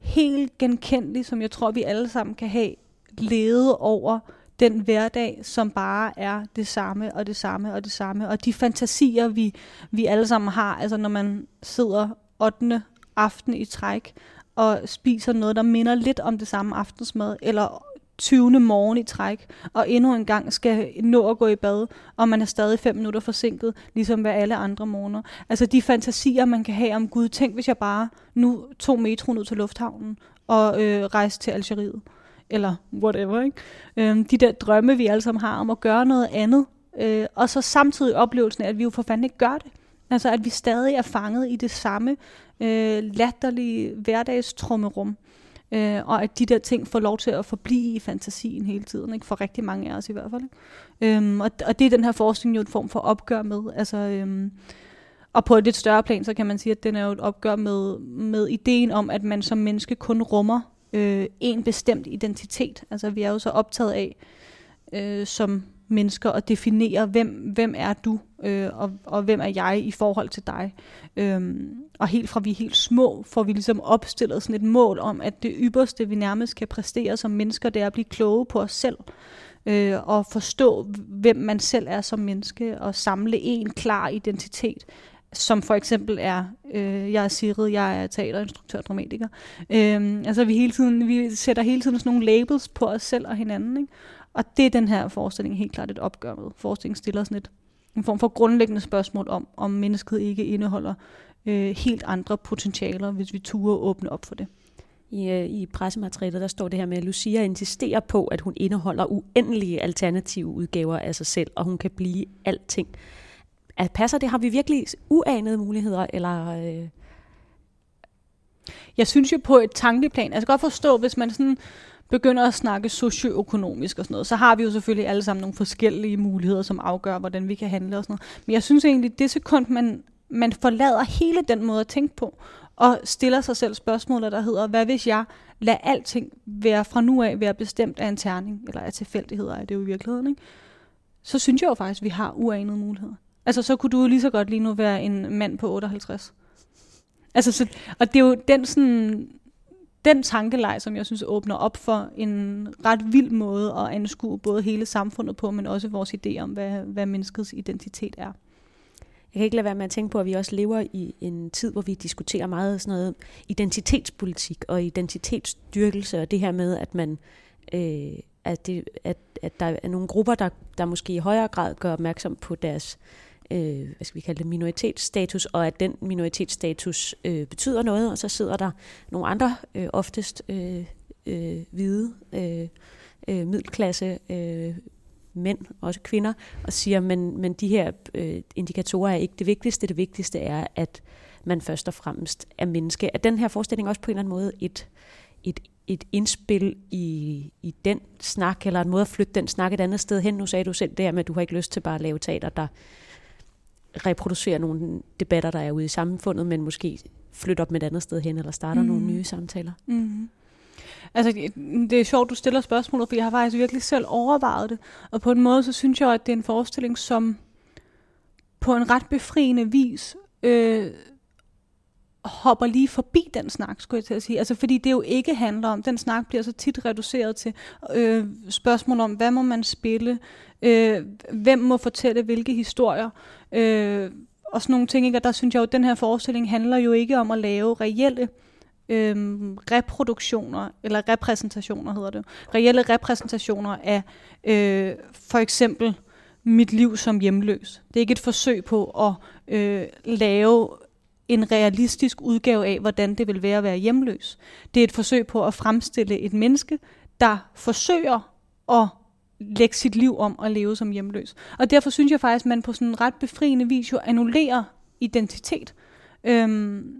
[SPEAKER 3] helt genkendelig, som jeg tror, vi alle sammen kan have lede over den hverdag, som bare er det samme og det samme og det samme. Og de fantasier, vi, vi alle sammen har, altså når man sidder 8. aften i træk og spiser noget, der minder lidt om det samme aftensmad, eller 20. morgen i træk, og endnu en gang skal nå at gå i bad, og man er stadig fem minutter forsinket, ligesom hver alle andre morgener. Altså de fantasier, man kan have om Gud. Tænk, hvis jeg bare nu tog metroen ud til lufthavnen og øh, rejste til Algeriet eller whatever. Ikke? Øhm, de der drømme, vi alle sammen har om at gøre noget andet, øh, og så samtidig oplevelsen af, at vi jo for fanden ikke gør det. Altså at vi stadig er fanget i det samme øh, latterlige hverdagstrummerum. Øh, og at de der ting får lov til at forblive i fantasien hele tiden, ikke? for rigtig mange af os i hvert fald. Ikke? Øhm, og, og det er den her forskning jo en form for opgør med. Altså, øhm, og på et lidt større plan, så kan man sige, at den er jo et opgør med, med ideen om, at man som menneske kun rummer øh, en bestemt identitet. Altså vi er jo så optaget af øh, som mennesker og definere, hvem, hvem er du, øh, og, og hvem er jeg i forhold til dig. Øhm, og helt fra vi er helt små, får vi ligesom opstillet sådan et mål om, at det ypperste, vi nærmest kan præstere som mennesker, det er at blive kloge på os selv. Øh, og forstå, hvem man selv er som menneske, og samle en klar identitet som for eksempel er, øh, jeg er Sigrid, jeg er teaterinstruktør, dramatiker. Øh, altså vi hele tiden, vi sætter hele tiden sådan nogle labels på os selv og hinanden, ikke? Og det er den her forestilling helt klart et opgør med. Forestillingen stiller sådan et, en form for grundlæggende spørgsmål om, om mennesket ikke indeholder øh, helt andre potentialer, hvis vi turer åbne op for det.
[SPEAKER 2] I, øh, I pressematerialet der står det her med, at Lucia insisterer på, at hun indeholder uendelige alternative udgaver af sig selv, og hun kan blive alting. At passer det? Har vi virkelig uanede muligheder, eller... Øh?
[SPEAKER 3] Jeg synes jo på et tankeplan, altså jeg kan godt forstå, hvis man sådan begynder at snakke socioøkonomisk og sådan noget, så har vi jo selvfølgelig alle sammen nogle forskellige muligheder, som afgør, hvordan vi kan handle og sådan noget. Men jeg synes egentlig, det sekund, man, man forlader hele den måde at tænke på, og stiller sig selv spørgsmålet, der hedder, hvad hvis jeg lader alting være fra nu af være bestemt af en terning, eller af tilfældigheder, er det jo i virkeligheden, ikke? så synes jeg jo faktisk, at vi har uanede muligheder. Altså, så kunne du lige så godt lige nu være en mand på 58. Altså, så, og det er jo den sådan, den tankeleg, som jeg synes åbner op for en ret vild måde at anskue både hele samfundet på, men også vores idé om, hvad, hvad menneskets identitet er.
[SPEAKER 2] Jeg kan ikke lade være med at tænke på, at vi også lever i en tid, hvor vi diskuterer meget sådan noget identitetspolitik og identitetsstyrkelse, og det her med, at man øh, at, det, at, at der er nogle grupper, der, der måske i højere grad gør opmærksom på deres øh, Øh, hvad skal vi kalde det, minoritetsstatus, og at den minoritetsstatus øh, betyder noget, og så sidder der nogle andre, øh, oftest øh, øh, hvide, øh, øh, middelklasse øh, mænd, også kvinder, og siger, men, men de her øh, indikatorer er ikke det vigtigste. Det vigtigste er, at man først og fremmest er menneske. Er den her forestilling også på en eller anden måde et, et, et indspil i, i den snak, eller en måde at flytte den snak et andet sted hen? Nu sagde du selv det med, at du har ikke lyst til bare at lave teater, der reproducere nogle debatter, der er ude i samfundet, men måske flytte op med et andet sted hen, eller starter mm. nogle nye samtaler.
[SPEAKER 3] Mm. Altså, det, det er sjovt, du stiller spørgsmålet, for jeg har faktisk virkelig selv overvejet det. Og på en måde, så synes jeg, at det er en forestilling, som på en ret befriende vis øh, hopper lige forbi den snak, skulle jeg til at sige. Altså, fordi det jo ikke handler om, den snak bliver så tit reduceret til øh, spørgsmål om, hvad må man spille, øh, hvem må fortælle hvilke historier, øh, og sådan nogle ting. Ikke? Og der synes jeg jo, at den her forestilling handler jo ikke om at lave reelle øh, reproduktioner, eller repræsentationer hedder det. Reelle repræsentationer af øh, for eksempel mit liv som hjemløs. Det er ikke et forsøg på at øh, lave en realistisk udgave af, hvordan det vil være at være hjemløs. Det er et forsøg på at fremstille et menneske, der forsøger at lægge sit liv om og leve som hjemløs. Og derfor synes jeg faktisk, at man på sådan en ret befriende vis jo annullerer identitet. Øhm,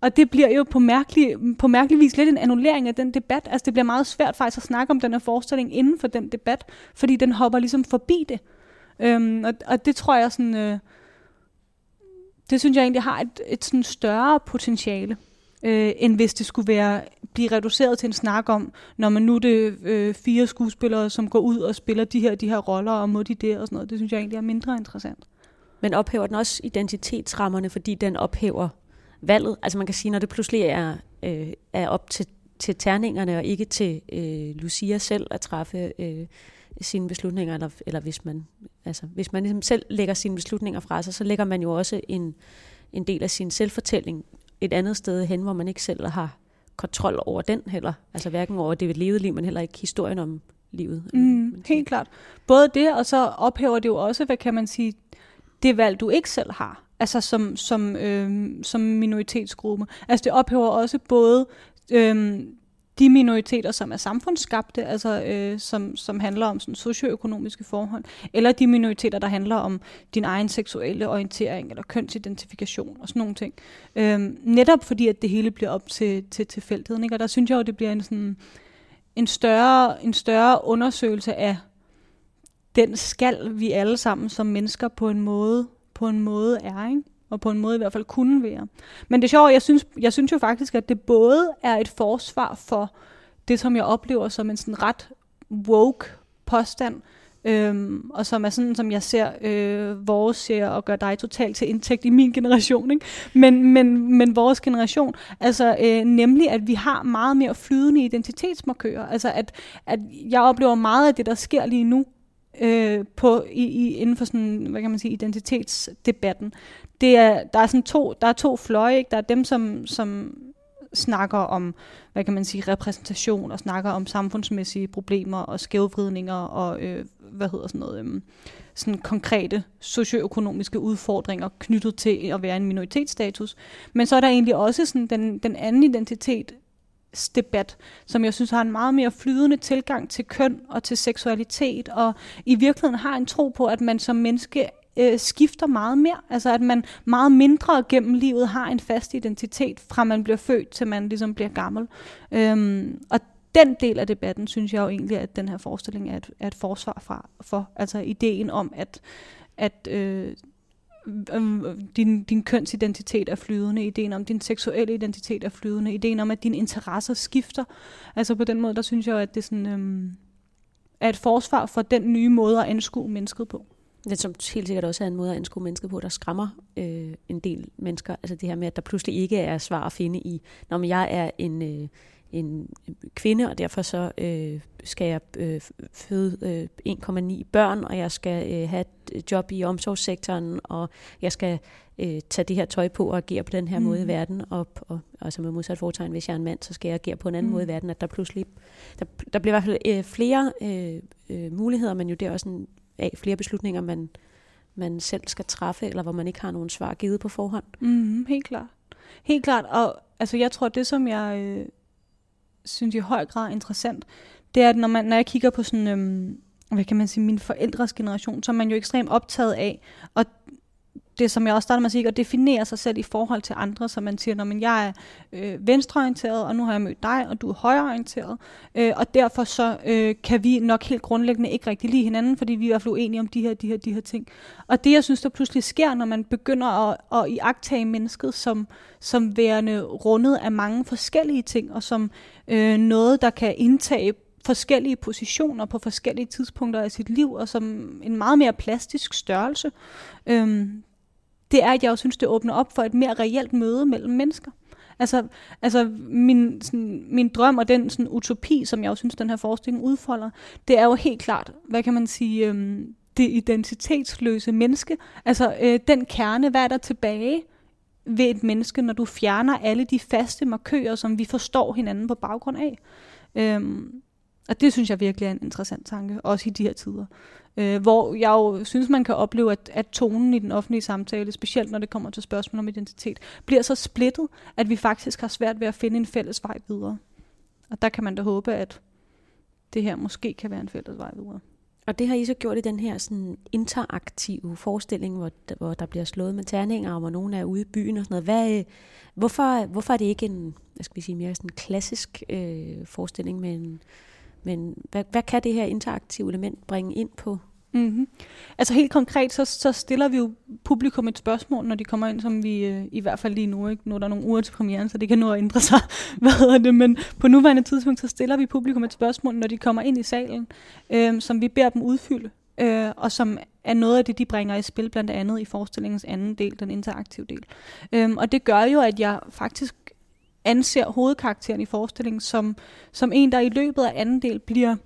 [SPEAKER 3] og det bliver jo på mærkelig, på mærkelig vis lidt en annullering af den debat. Altså det bliver meget svært faktisk at snakke om den her forestilling inden for den debat, fordi den hopper ligesom forbi det. Øhm, og, og det tror jeg sådan, øh, det synes jeg egentlig har et, et sådan større potentiale, øh, end hvis det skulle være blive reduceret til en snak om, når man nu er det øh, fire skuespillere, som går ud og spiller de her, de her roller, og må de det og sådan noget. Det synes jeg egentlig er mindre interessant.
[SPEAKER 2] Men ophæver den også identitetsrammerne, fordi den ophæver valget? Altså man kan sige, når det pludselig er, øh, er op til, til terningerne, og ikke til øh, Lucia selv at træffe øh, sine beslutninger, eller, eller hvis man, altså, hvis man ligesom selv lægger sine beslutninger fra sig, så lægger man jo også en, en del af sin selvfortælling et andet sted hen, hvor man ikke selv har kontrol over den heller. Altså hverken over det levede liv, men heller ikke historien om livet.
[SPEAKER 3] Mm, helt klart. Både det, og så ophæver det jo også, hvad kan man sige, det valg, du ikke selv har. Altså som, som, øh, som minoritetsgruppe. Altså det ophæver også både øh, de minoriteter, som er samfundsskabte, altså øh, som, som handler om sådan socioøkonomiske forhold, eller de minoriteter, der handler om din egen seksuelle orientering eller kønsidentifikation og sådan nogle ting. Øhm, netop fordi, at det hele bliver op til, til tilfældigheden. Ikke? Og der synes jeg jo, det bliver en, sådan, en, større, en større undersøgelse af den skal vi alle sammen som mennesker på en måde, på en måde er. Ikke? Og på en måde i hvert fald kunne være. Men det er sjovt, jeg synes, jeg synes jo faktisk, at det både er et forsvar for det, som jeg oplever som en sådan ret woke påstand, øhm, og som er sådan, som jeg ser øh, vores ser og gør dig totalt til indtægt i min generation, ikke? Men, men, men vores generation, altså øh, nemlig, at vi har meget mere flydende identitetsmarkører, altså at, at jeg oplever meget af det, der sker lige nu, øh, på, i, i, inden for sådan, hvad kan man sige, identitetsdebatten det er, der er sådan to, der er to fløje, ikke? Der er dem, som, som snakker om, hvad kan man sige, repræsentation, og snakker om samfundsmæssige problemer og skævvridninger og, øh, hvad hedder sådan noget, øh, sådan konkrete socioøkonomiske udfordringer knyttet til at være en minoritetsstatus. Men så er der egentlig også sådan den, den anden identitet, debat, som jeg synes har en meget mere flydende tilgang til køn og til seksualitet, og i virkeligheden har en tro på, at man som menneske øh, skifter meget mere. Altså at man meget mindre gennem livet har en fast identitet, fra man bliver født til man ligesom bliver gammel. Øhm, og den del af debatten, synes jeg jo egentlig, at den her forestilling er et, er et forsvar fra, for. Altså ideen om, at, at øh, øh din, din kønsidentitet er flydende, ideen om din seksuelle identitet er flydende, ideen om, at dine interesser skifter. Altså på den måde, der synes jeg jo, at det sådan, øhm, er et forsvar for den nye måde at anskue mennesket på.
[SPEAKER 2] Det som helt sikkert også er en måde at anskue mennesker på, der skræmmer øh, en del mennesker. Altså det her med, at der pludselig ikke er svar at finde i, når jeg er en, øh, en kvinde, og derfor så øh, skal jeg øh, føde øh, 1,9 børn, og jeg skal øh, have et job i omsorgssektoren, og jeg skal øh, tage det her tøj på og agere på den her mm. måde i verden, og, og altså med modsat foretegn, hvis jeg er en mand, så skal jeg agere på en anden mm. måde i verden, at der pludselig, der, der bliver i hvert fald øh, flere øh, øh, muligheder, men jo det er også en af flere beslutninger, man, man selv skal træffe, eller hvor man ikke har nogen svar givet på forhånd.
[SPEAKER 3] Mm, helt klart. Helt klart, og altså, jeg tror, det som jeg øh, synes i høj grad er interessant, det er, at når, man, når jeg kigger på sådan, øh, hvad kan man sige, min forældres generation, så er man jo ekstremt optaget af at det, som jeg også startede med at sige, at definere sig selv i forhold til andre, så man siger, at jeg er øh, venstreorienteret, og nu har jeg mødt dig, og du er højreorienteret, øh, og derfor så øh, kan vi nok helt grundlæggende ikke rigtig lide hinanden, fordi vi er i hvert fald uenige om de her, de her, de her ting. Og det, jeg synes, der pludselig sker, når man begynder at, at iagtage mennesket som, som værende rundet af mange forskellige ting, og som øh, noget, der kan indtage forskellige positioner på forskellige tidspunkter af sit liv, og som en meget mere plastisk størrelse. Øhm, det er, at jeg jo synes, det åbner op for et mere reelt møde mellem mennesker. Altså, altså min, sådan, min drøm og den sådan, utopi, som jeg jo synes, den her forestilling udfolder, det er jo helt klart, hvad kan man sige, øhm, det identitetsløse menneske. Altså øh, den kerne, hvad er der tilbage ved et menneske, når du fjerner alle de faste markører, som vi forstår hinanden på baggrund af. Øhm, Og det synes jeg virkelig er en interessant tanke, også i de her tider. Øh, hvor jeg jo synes, man kan opleve, at, at tonen i den offentlige samtale, specielt når det kommer til spørgsmål om identitet, bliver så splittet, at vi faktisk har svært ved at finde en fælles vej videre. Og der kan man da håbe, at det her måske kan være en fælles vej videre.
[SPEAKER 2] Og det har I så gjort i den her sådan interaktive forestilling, hvor, hvor der bliver slået med terninger, og hvor nogen er ude i byen og sådan noget. Hvad, hvorfor, hvorfor er det ikke en, hvad skal vi sige, mere sådan klassisk øh, forestilling, men, men hvad, hvad kan det her interaktive element bringe ind på
[SPEAKER 3] Mm-hmm. Altså helt konkret, så, så stiller vi jo publikum et spørgsmål, når de kommer ind, som vi øh, i hvert fald lige nu, ikke? nu er der nogle uger til premieren, så det kan nå at ændre sig, hvad hedder det, men på nuværende tidspunkt, så stiller vi publikum et spørgsmål, når de kommer ind i salen, øh, som vi beder dem udfylde, øh, og som er noget af det, de bringer i spil, blandt andet i forestillingens anden del, den interaktive del. Øh, og det gør jo, at jeg faktisk anser hovedkarakteren i forestillingen som, som en, der i løbet af anden del bliver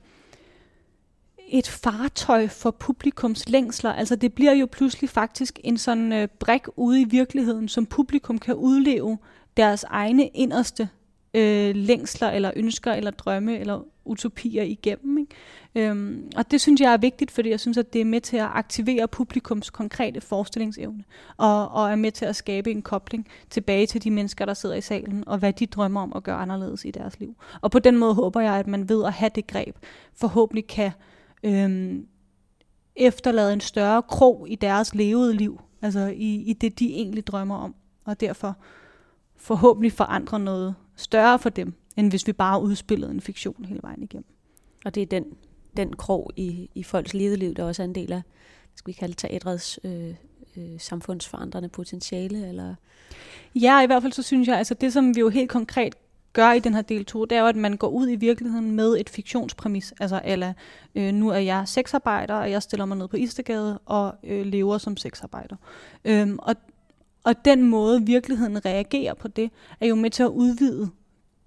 [SPEAKER 3] et fartøj for publikums længsler. Altså det bliver jo pludselig faktisk en sådan øh, brik ude i virkeligheden, som publikum kan udleve deres egne inderste øh, længsler, eller ønsker, eller drømme, eller utopier igennem. Ikke? Øhm, og det synes jeg er vigtigt, fordi jeg synes, at det er med til at aktivere publikums konkrete forestillingsevne, og, og er med til at skabe en kobling tilbage til de mennesker, der sidder i salen, og hvad de drømmer om at gøre anderledes i deres liv. Og på den måde håber jeg, at man ved at have det greb, forhåbentlig kan øhm, efterlade en større krog i deres levede liv, altså i, i det, de egentlig drømmer om, og derfor forhåbentlig forandre noget større for dem, end hvis vi bare udspillede en fiktion hele vejen igennem.
[SPEAKER 2] Og det er den, den krog i, i folks levede liv, der også er en del af, skal vi kalde teatrets øh, øh, samfundsforandrende potentiale? Eller?
[SPEAKER 3] Ja, i hvert fald så synes jeg, altså det som vi jo helt konkret gør i den her del 2, det er jo, at man går ud i virkeligheden med et fiktionspræmis. Altså, eller øh, nu er jeg sexarbejder, og jeg stiller mig ned på Istegade og øh, lever som sexarbejder. Øhm, og, og den måde, virkeligheden reagerer på det, er jo med til at udvide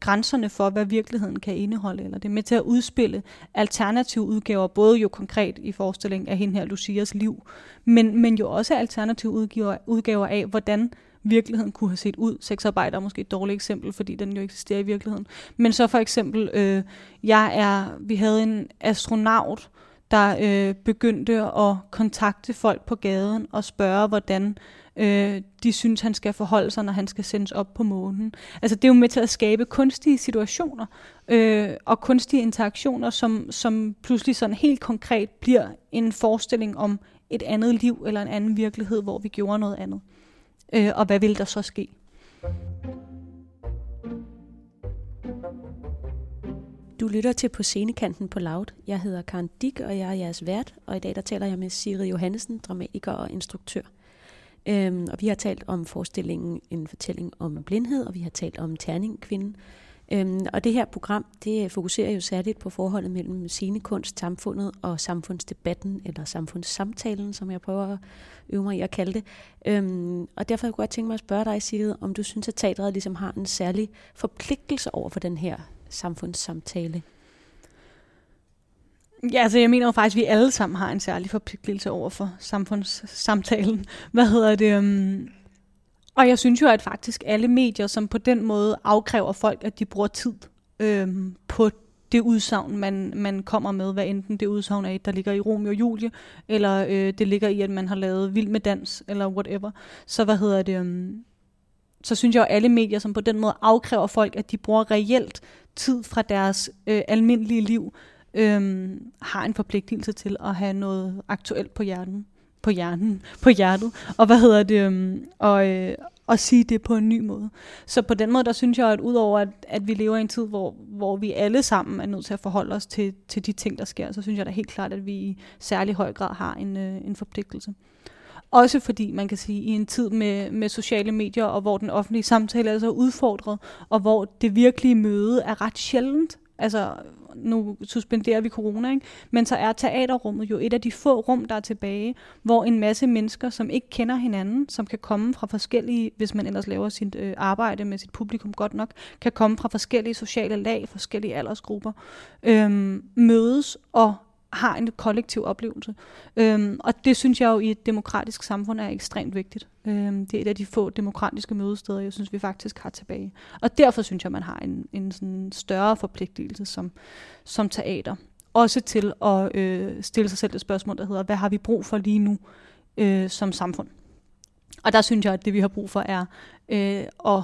[SPEAKER 3] grænserne for, hvad virkeligheden kan indeholde, eller det er med til at udspille alternative udgaver, både jo konkret i forestilling af hende her Lucias liv, men, men jo også alternative udgiver, udgaver af, hvordan virkeligheden kunne have set ud. Sexarbejder er måske et dårligt eksempel, fordi den jo eksisterer i virkeligheden. Men så for eksempel, øh, jeg er, vi havde en astronaut, der øh, begyndte at kontakte folk på gaden og spørge, hvordan øh, øh, de synes, han skal forholde sig, når han skal sendes op på månen. Altså det er jo med til at skabe kunstige situationer øh, og kunstige interaktioner, som, som pludselig sådan helt konkret bliver en forestilling om et andet liv eller en anden virkelighed, hvor vi gjorde noget andet. Øh, og hvad vil der så ske?
[SPEAKER 2] Du lytter til På Scenekanten på Loud. Jeg hedder Karen Dick, og jeg er jeres vært, og i dag der taler jeg med Siri Johannesen, dramatiker og instruktør. Øhm, og vi har talt om forestillingen En fortælling om blindhed, og vi har talt om Terningkvinden, Øhm, og det her program, det fokuserer jo særligt på forholdet mellem scenekunst, samfundet og samfundsdebatten, eller samfundssamtalen, som jeg prøver at øve mig i at kalde det. Øhm, og derfor kunne jeg godt tænke mig at spørge dig, Sigrid, om du synes, at teatret ligesom har en særlig forpligtelse over for den her samfundssamtale?
[SPEAKER 3] Ja, altså jeg mener jo faktisk, at vi alle sammen har en særlig forpligtelse over for samfundssamtalen. Hvad hedder det? Um og jeg synes jo, at faktisk alle medier, som på den måde afkræver folk, at de bruger tid øhm, på det udsagn, man, man kommer med, hvad enten det udsagn er, der ligger i Romeo og Julie, eller øh, det ligger i, at man har lavet Vild med Dans, eller whatever. Så hvad hedder det... Øhm, så synes jeg at alle medier, som på den måde afkræver folk, at de bruger reelt tid fra deres øh, almindelige liv, øhm, har en forpligtelse til at have noget aktuelt på hjernen på hjernen, på hjertet, og hvad hedder det, øhm, og, øh, og sige det på en ny måde. Så på den måde, der synes jeg, at udover at, at vi lever i en tid, hvor, hvor vi alle sammen er nødt til at forholde os til, til de ting, der sker, så synes jeg da helt klart, at vi i særlig høj grad har en, øh, en forpligtelse. Også fordi man kan sige, i en tid med, med sociale medier, og hvor den offentlige samtale er så udfordret, og hvor det virkelige møde er ret sjældent. Altså nu suspenderer vi corona, ikke? men så er teaterrummet jo et af de få rum, der er tilbage, hvor en masse mennesker, som ikke kender hinanden, som kan komme fra forskellige, hvis man ellers laver sit øh, arbejde med sit publikum godt nok, kan komme fra forskellige sociale lag, forskellige aldersgrupper, øh, mødes og har en kollektiv oplevelse. Øhm, og det synes jeg jo i et demokratisk samfund er ekstremt vigtigt. Øhm, det er et af de få demokratiske mødesteder, jeg synes, vi faktisk har tilbage. Og derfor synes jeg, man har en, en sådan større forpligtelse som, som teater. Også til at øh, stille sig selv et spørgsmål, der hedder, hvad har vi brug for lige nu øh, som samfund? Og der synes jeg, at det vi har brug for er øh, at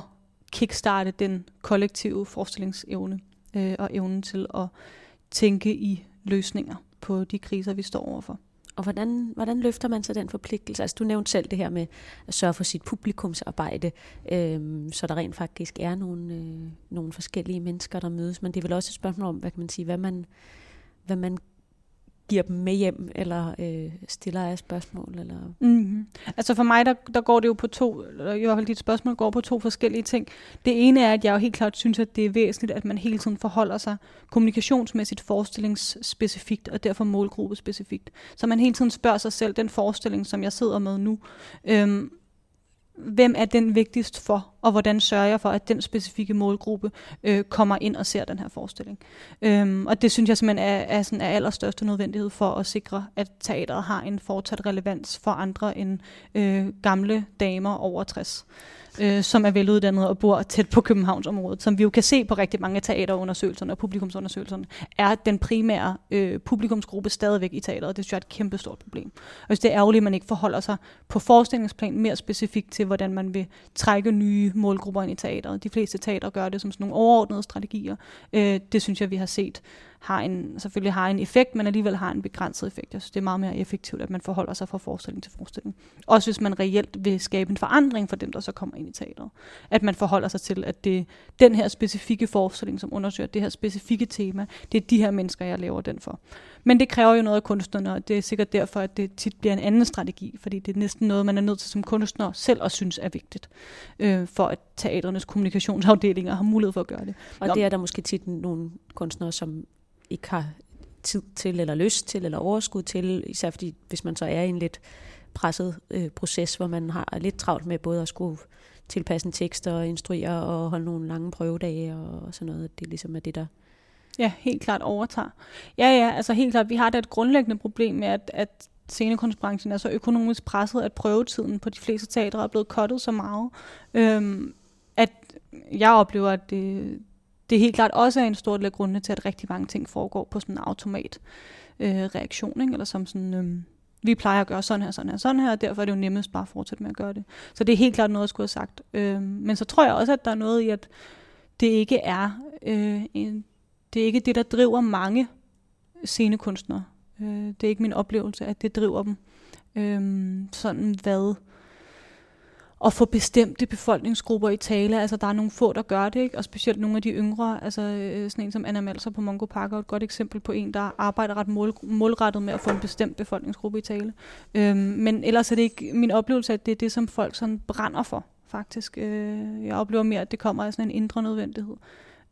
[SPEAKER 3] kickstarte den kollektive forestillingsevne øh, og evnen til at tænke i løsninger på de kriser, vi står overfor.
[SPEAKER 2] Og hvordan, hvordan løfter man så den forpligtelse? Altså du nævnte selv det her med at sørge for sit publikumsarbejde, øh, så der rent faktisk er nogle, øh, nogle forskellige mennesker, der mødes. Men det er vel også et spørgsmål om, hvad kan man sige, hvad man, hvad man giver dem med hjem, eller øh, stiller af spørgsmål? Eller?
[SPEAKER 3] Mm-hmm. Altså for mig, der, der går det jo på to, eller i hvert fald dit spørgsmål går på to forskellige ting. Det ene er, at jeg jo helt klart synes, at det er væsentligt, at man hele tiden forholder sig kommunikationsmæssigt forestillingsspecifikt, og derfor målgruppespecifikt. Så man hele tiden spørger sig selv, den forestilling, som jeg sidder med nu, øhm, hvem er den vigtigst for, og hvordan sørger jeg for, at den specifikke målgruppe øh, kommer ind og ser den her forestilling. Øhm, og det synes jeg simpelthen er, er, sådan, er allerstørste nødvendighed for at sikre, at teateret har en fortsat relevans for andre end øh, gamle damer over 60 øh, som er veluddannede og bor tæt på Københavnsområdet, som vi jo kan se på rigtig mange teaterundersøgelserne og publikumsundersøgelserne, er den primære øh, publikumsgruppe stadigvæk i teateret. Det synes jeg er et kæmpe stort problem. Og det er ærgerligt, at man ikke forholder sig på forestillingsplan mere specifikt til, hvordan man vil trække nye målgrupper ind i teateret. De fleste teater gør det som sådan nogle overordnede strategier. Øh, det synes jeg, vi har set har en, selvfølgelig har en effekt, men alligevel har en begrænset effekt. Jeg synes, det er meget mere effektivt, at man forholder sig fra forestilling til forestilling. Også hvis man reelt vil skabe en forandring for dem, der så kommer ind i teateret. At man forholder sig til, at det den her specifikke forestilling, som undersøger det her specifikke tema, det er de her mennesker, jeg laver den for. Men det kræver jo noget af kunstnerne, og det er sikkert derfor, at det tit bliver en anden strategi, fordi det er næsten noget, man er nødt til som kunstner selv at synes er vigtigt, øh, for at teaternes kommunikationsafdelinger har mulighed for at gøre det.
[SPEAKER 2] Og Nå. det er der måske tit nogle kunstnere, som ikke har tid til, eller lyst til, eller overskud til, især fordi, hvis man så er i en lidt presset øh, proces, hvor man har lidt travlt med både at skulle tilpasse en tekst og instruere og holde nogle lange prøvedage og sådan noget. Det ligesom er det, der
[SPEAKER 3] Ja, helt klart overtager. Ja, ja, altså helt klart. Vi har da et grundlæggende problem med, at, at scenekunstbranchen er så økonomisk presset, at prøvetiden på de fleste teatre er blevet kottet så meget, øhm, at jeg oplever, at det, det helt klart også er en stor del af grundene til, at rigtig mange ting foregår på sådan en automat øh, reaktion, ikke? eller som sådan, øh, vi plejer at gøre sådan her, sådan her, sådan her, og derfor er det jo nemmest bare at fortsætte med at gøre det. Så det er helt klart noget, jeg skulle have sagt. Øh, men så tror jeg også, at der er noget i, at det ikke er, øh, en, det er ikke det, der driver mange scenekunstnere. Øh, det er ikke min oplevelse, at det driver dem. Øh, sådan hvad at få bestemte befolkningsgrupper i tale. Altså, der er nogle få, der gør det, ikke? og specielt nogle af de yngre. Altså, øh, sådan en som Anna Malser på Mongo Park er et godt eksempel på en, der arbejder ret mål, målrettet med at få en bestemt befolkningsgruppe i tale. Øhm, men ellers er det ikke min oplevelse, at det er det, som folk sådan brænder for, faktisk. Øh, jeg oplever mere, at det kommer af sådan en indre nødvendighed.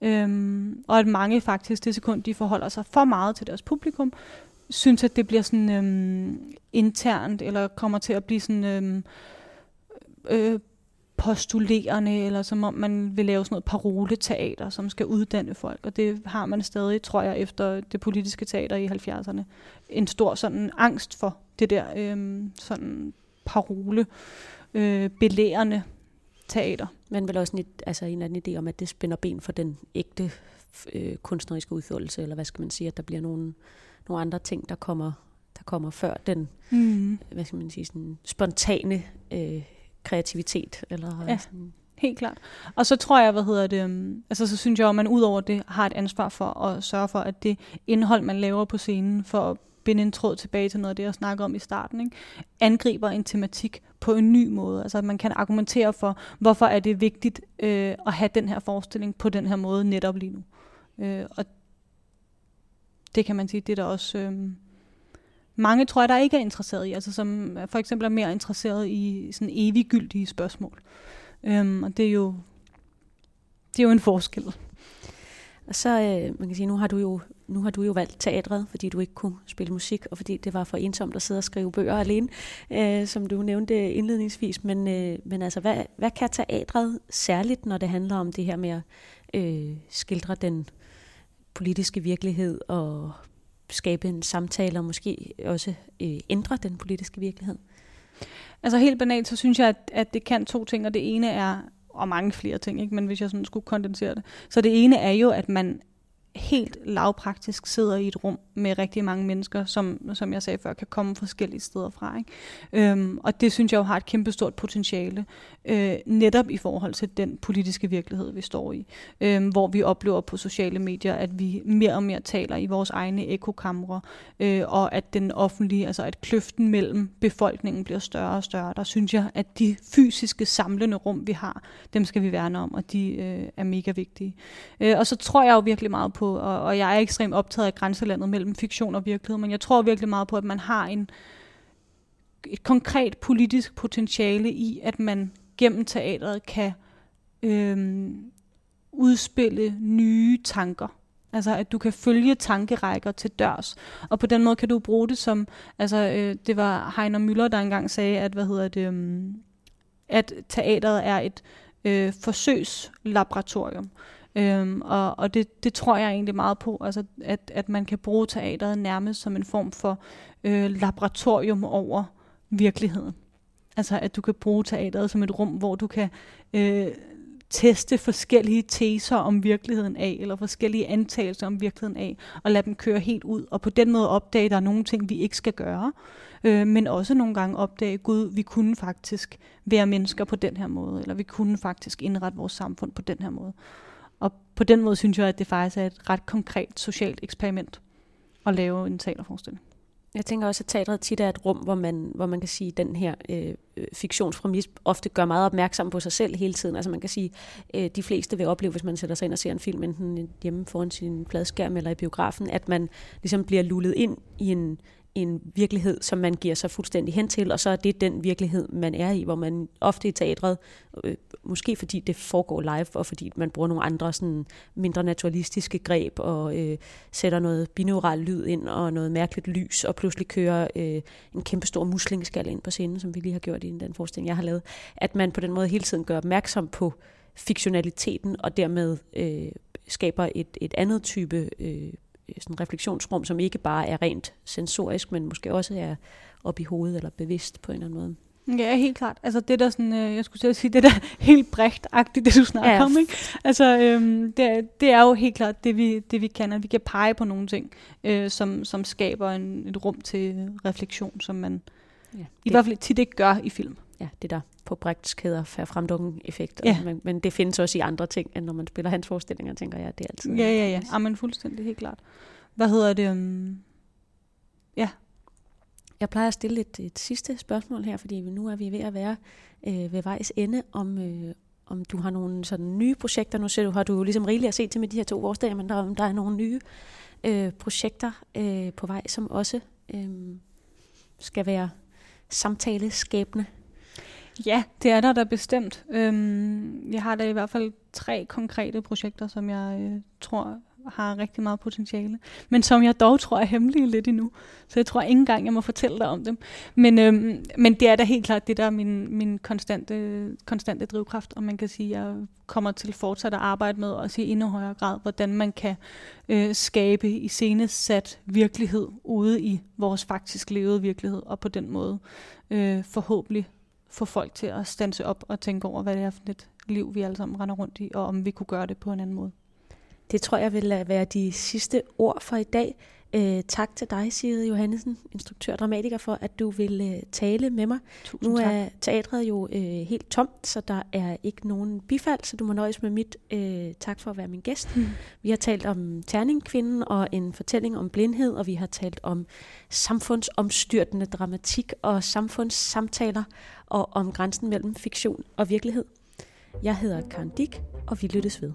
[SPEAKER 3] Øhm, og at mange faktisk det sekund, de forholder sig for meget til deres publikum, synes, at det bliver sådan øhm, internt, eller kommer til at blive sådan... Øhm, øh, postulerende, eller som om man vil lave sådan noget paroleteater, som skal uddanne folk. Og det har man stadig, tror jeg, efter det politiske teater i 70'erne. En stor sådan angst for det der øh, sådan parole, øh, belærende teater.
[SPEAKER 2] Men vel også en, altså en anden idé om, at det spænder ben for den ægte øh, kunstneriske udførelse, eller hvad skal man sige, at der bliver nogle, nogle andre ting, der kommer, der kommer før den, mm. hvad skal man sige, sådan spontane øh, kreativitet. Eller
[SPEAKER 3] ja. sådan. Helt klart. Og så tror jeg, hvad hedder det, um, altså så synes jeg, at man ud over det har et ansvar for at sørge for, at det indhold, man laver på scenen, for at binde en tråd tilbage til noget af det, jeg snakker om i starten, ikke? angriber en tematik på en ny måde. Altså at man kan argumentere for, hvorfor er det vigtigt øh, at have den her forestilling på den her måde netop lige nu. Øh, og det kan man sige, det er der også... Øh, mange tror jeg, der ikke er interesseret i, altså som for eksempel er mere interesseret i sådan eviggyldige spørgsmål. Øhm, og det er jo det er jo en forskel.
[SPEAKER 2] Og så, øh, man kan sige, nu har du jo nu har du jo valgt teatret, fordi du ikke kunne spille musik, og fordi det var for ensomt at sidde og skrive bøger alene, øh, som du nævnte indledningsvis. Men, øh, men altså, hvad, hvad kan teatret særligt, når det handler om det her med at øh, skildre den politiske virkelighed og skabe en samtale og måske også øh, ændre den politiske virkelighed?
[SPEAKER 3] Altså helt banalt, så synes jeg, at, at det kan to ting, og det ene er, og mange flere ting, ikke? men hvis jeg sådan skulle kondensere det. Så det ene er jo, at man helt lavpraktisk sidder i et rum med rigtig mange mennesker, som, som jeg sagde før, kan komme forskellige steder fra. Ikke? Øhm, og det synes jeg jo har et kæmpestort potentiale, øh, netop i forhold til den politiske virkelighed, vi står i. Øh, hvor vi oplever på sociale medier, at vi mere og mere taler i vores egne ekokamre, øh, og at den offentlige, altså at kløften mellem befolkningen bliver større og større. Der synes jeg, at de fysiske samlende rum, vi har, dem skal vi værne om, og de øh, er mega vigtige. Øh, og så tror jeg jo virkelig meget på, på, og, og jeg er ekstremt optaget af grænselandet mellem fiktion og virkelighed, men jeg tror virkelig meget på, at man har en, et konkret politisk potentiale i, at man gennem teateret kan øh, udspille nye tanker. Altså at du kan følge tankerækker til dørs. Og på den måde kan du bruge det som, altså øh, det var Heiner Müller, der engang sagde, at hvad hedder det, øh, at teateret er et øh, forsøgslaboratorium. Øhm, og og det, det tror jeg egentlig meget på, altså at, at man kan bruge teateret nærmest som en form for øh, laboratorium over virkeligheden. Altså at du kan bruge teateret som et rum, hvor du kan øh, teste forskellige teser om virkeligheden af, eller forskellige antagelser om virkeligheden af, og lade dem køre helt ud, og på den måde opdage, at der er nogle ting, vi ikke skal gøre, øh, men også nogle gange opdage, gud, vi kunne faktisk være mennesker på den her måde, eller vi kunne faktisk indrette vores samfund på den her måde. Og på den måde synes jeg, at det faktisk er et ret konkret socialt eksperiment at lave en teaterforestilling.
[SPEAKER 2] Jeg tænker også, at teatret tit er et rum, hvor man, hvor man kan sige, at den her øh, øh fiktionsfremmis ofte gør meget opmærksom på sig selv hele tiden. Altså man kan sige, øh, de fleste vil opleve, hvis man sætter sig ind og ser en film, enten hjemme foran sin fladskærm eller i biografen, at man ligesom bliver lullet ind i en, en virkelighed, som man giver sig fuldstændig hen til, og så er det den virkelighed, man er i, hvor man ofte i teatret, øh, måske fordi det foregår live, og fordi man bruger nogle andre sådan mindre naturalistiske greb, og øh, sætter noget binaural lyd ind, og noget mærkeligt lys, og pludselig kører øh, en kæmpe stor muslingskal ind på scenen, som vi lige har gjort i den forestilling, jeg har lavet, at man på den måde hele tiden gør opmærksom på fiktionaliteten, og dermed øh, skaber et, et andet type øh, sådan refleksionsrum, som ikke bare er rent sensorisk, men måske også er op i hovedet eller bevidst på en eller anden måde.
[SPEAKER 3] Ja, helt klart. Altså det der sådan, øh, jeg skulle sige, det der helt brægt-agtigt, det du snakker ja. om, ikke? Altså øhm, det, det er jo helt klart det vi, det vi kan, at vi kan pege på nogle ting, øh, som, som skaber en, et rum til refleksion, som man ja, det, i hvert fald tit ikke gør i film.
[SPEAKER 2] Ja, det der på Brechts kæder fremdukken effekt. Ja. Men, men det findes også i andre ting, end når man spiller hans forestillinger, tænker jeg, det er altid.
[SPEAKER 3] Ja, ja, ja. ja men fuldstændig, helt klart. Hvad hedder det? Um... Ja.
[SPEAKER 2] Jeg plejer at stille et, et sidste spørgsmål her, fordi nu er vi ved at være øh, ved vejs ende, om, øh, om du har nogle sådan nye projekter. Nu ser du, har du ligesom rigeligt at se til med de her to årsdage, men der, der er nogle nye øh, projekter øh, på vej, som også øh, skal være samtaleskabende.
[SPEAKER 3] Ja, det er der da bestemt. Øhm, jeg har da i hvert fald tre konkrete projekter, som jeg øh, tror har rigtig meget potentiale, men som jeg dog tror er hemmelige lidt endnu. Så jeg tror ikke engang, jeg må fortælle dig om dem. Men, øhm, men det er da helt klart det, der er min, min konstante, konstante drivkraft, og man kan sige, at jeg kommer til fortsat at arbejde med, også i endnu højere grad, hvordan man kan øh, skabe i sat virkelighed ude i vores faktisk levede virkelighed, og på den måde øh, forhåbentlig få folk til at stanse op og tænke over, hvad det er for et liv, vi alle sammen render rundt i, og om vi kunne gøre det på en anden måde.
[SPEAKER 2] Det tror jeg vil være de sidste ord for i dag. Øh, tak til dig, Sigrid Johannesen, instruktør og dramatiker, for at du vil øh, tale med mig.
[SPEAKER 3] Tusind
[SPEAKER 2] nu
[SPEAKER 3] er
[SPEAKER 2] tak. teatret jo øh, helt tomt, så der er ikke nogen bifald, så du må nøjes med mit. Øh, tak for at være min gæst. Mm. Vi har talt om terningkvinden og en fortælling om blindhed, og vi har talt om samfundsomstyrtende dramatik og samfundssamtaler og om grænsen mellem fiktion og virkelighed. Jeg hedder Karen Dick, og vi lyttes ved.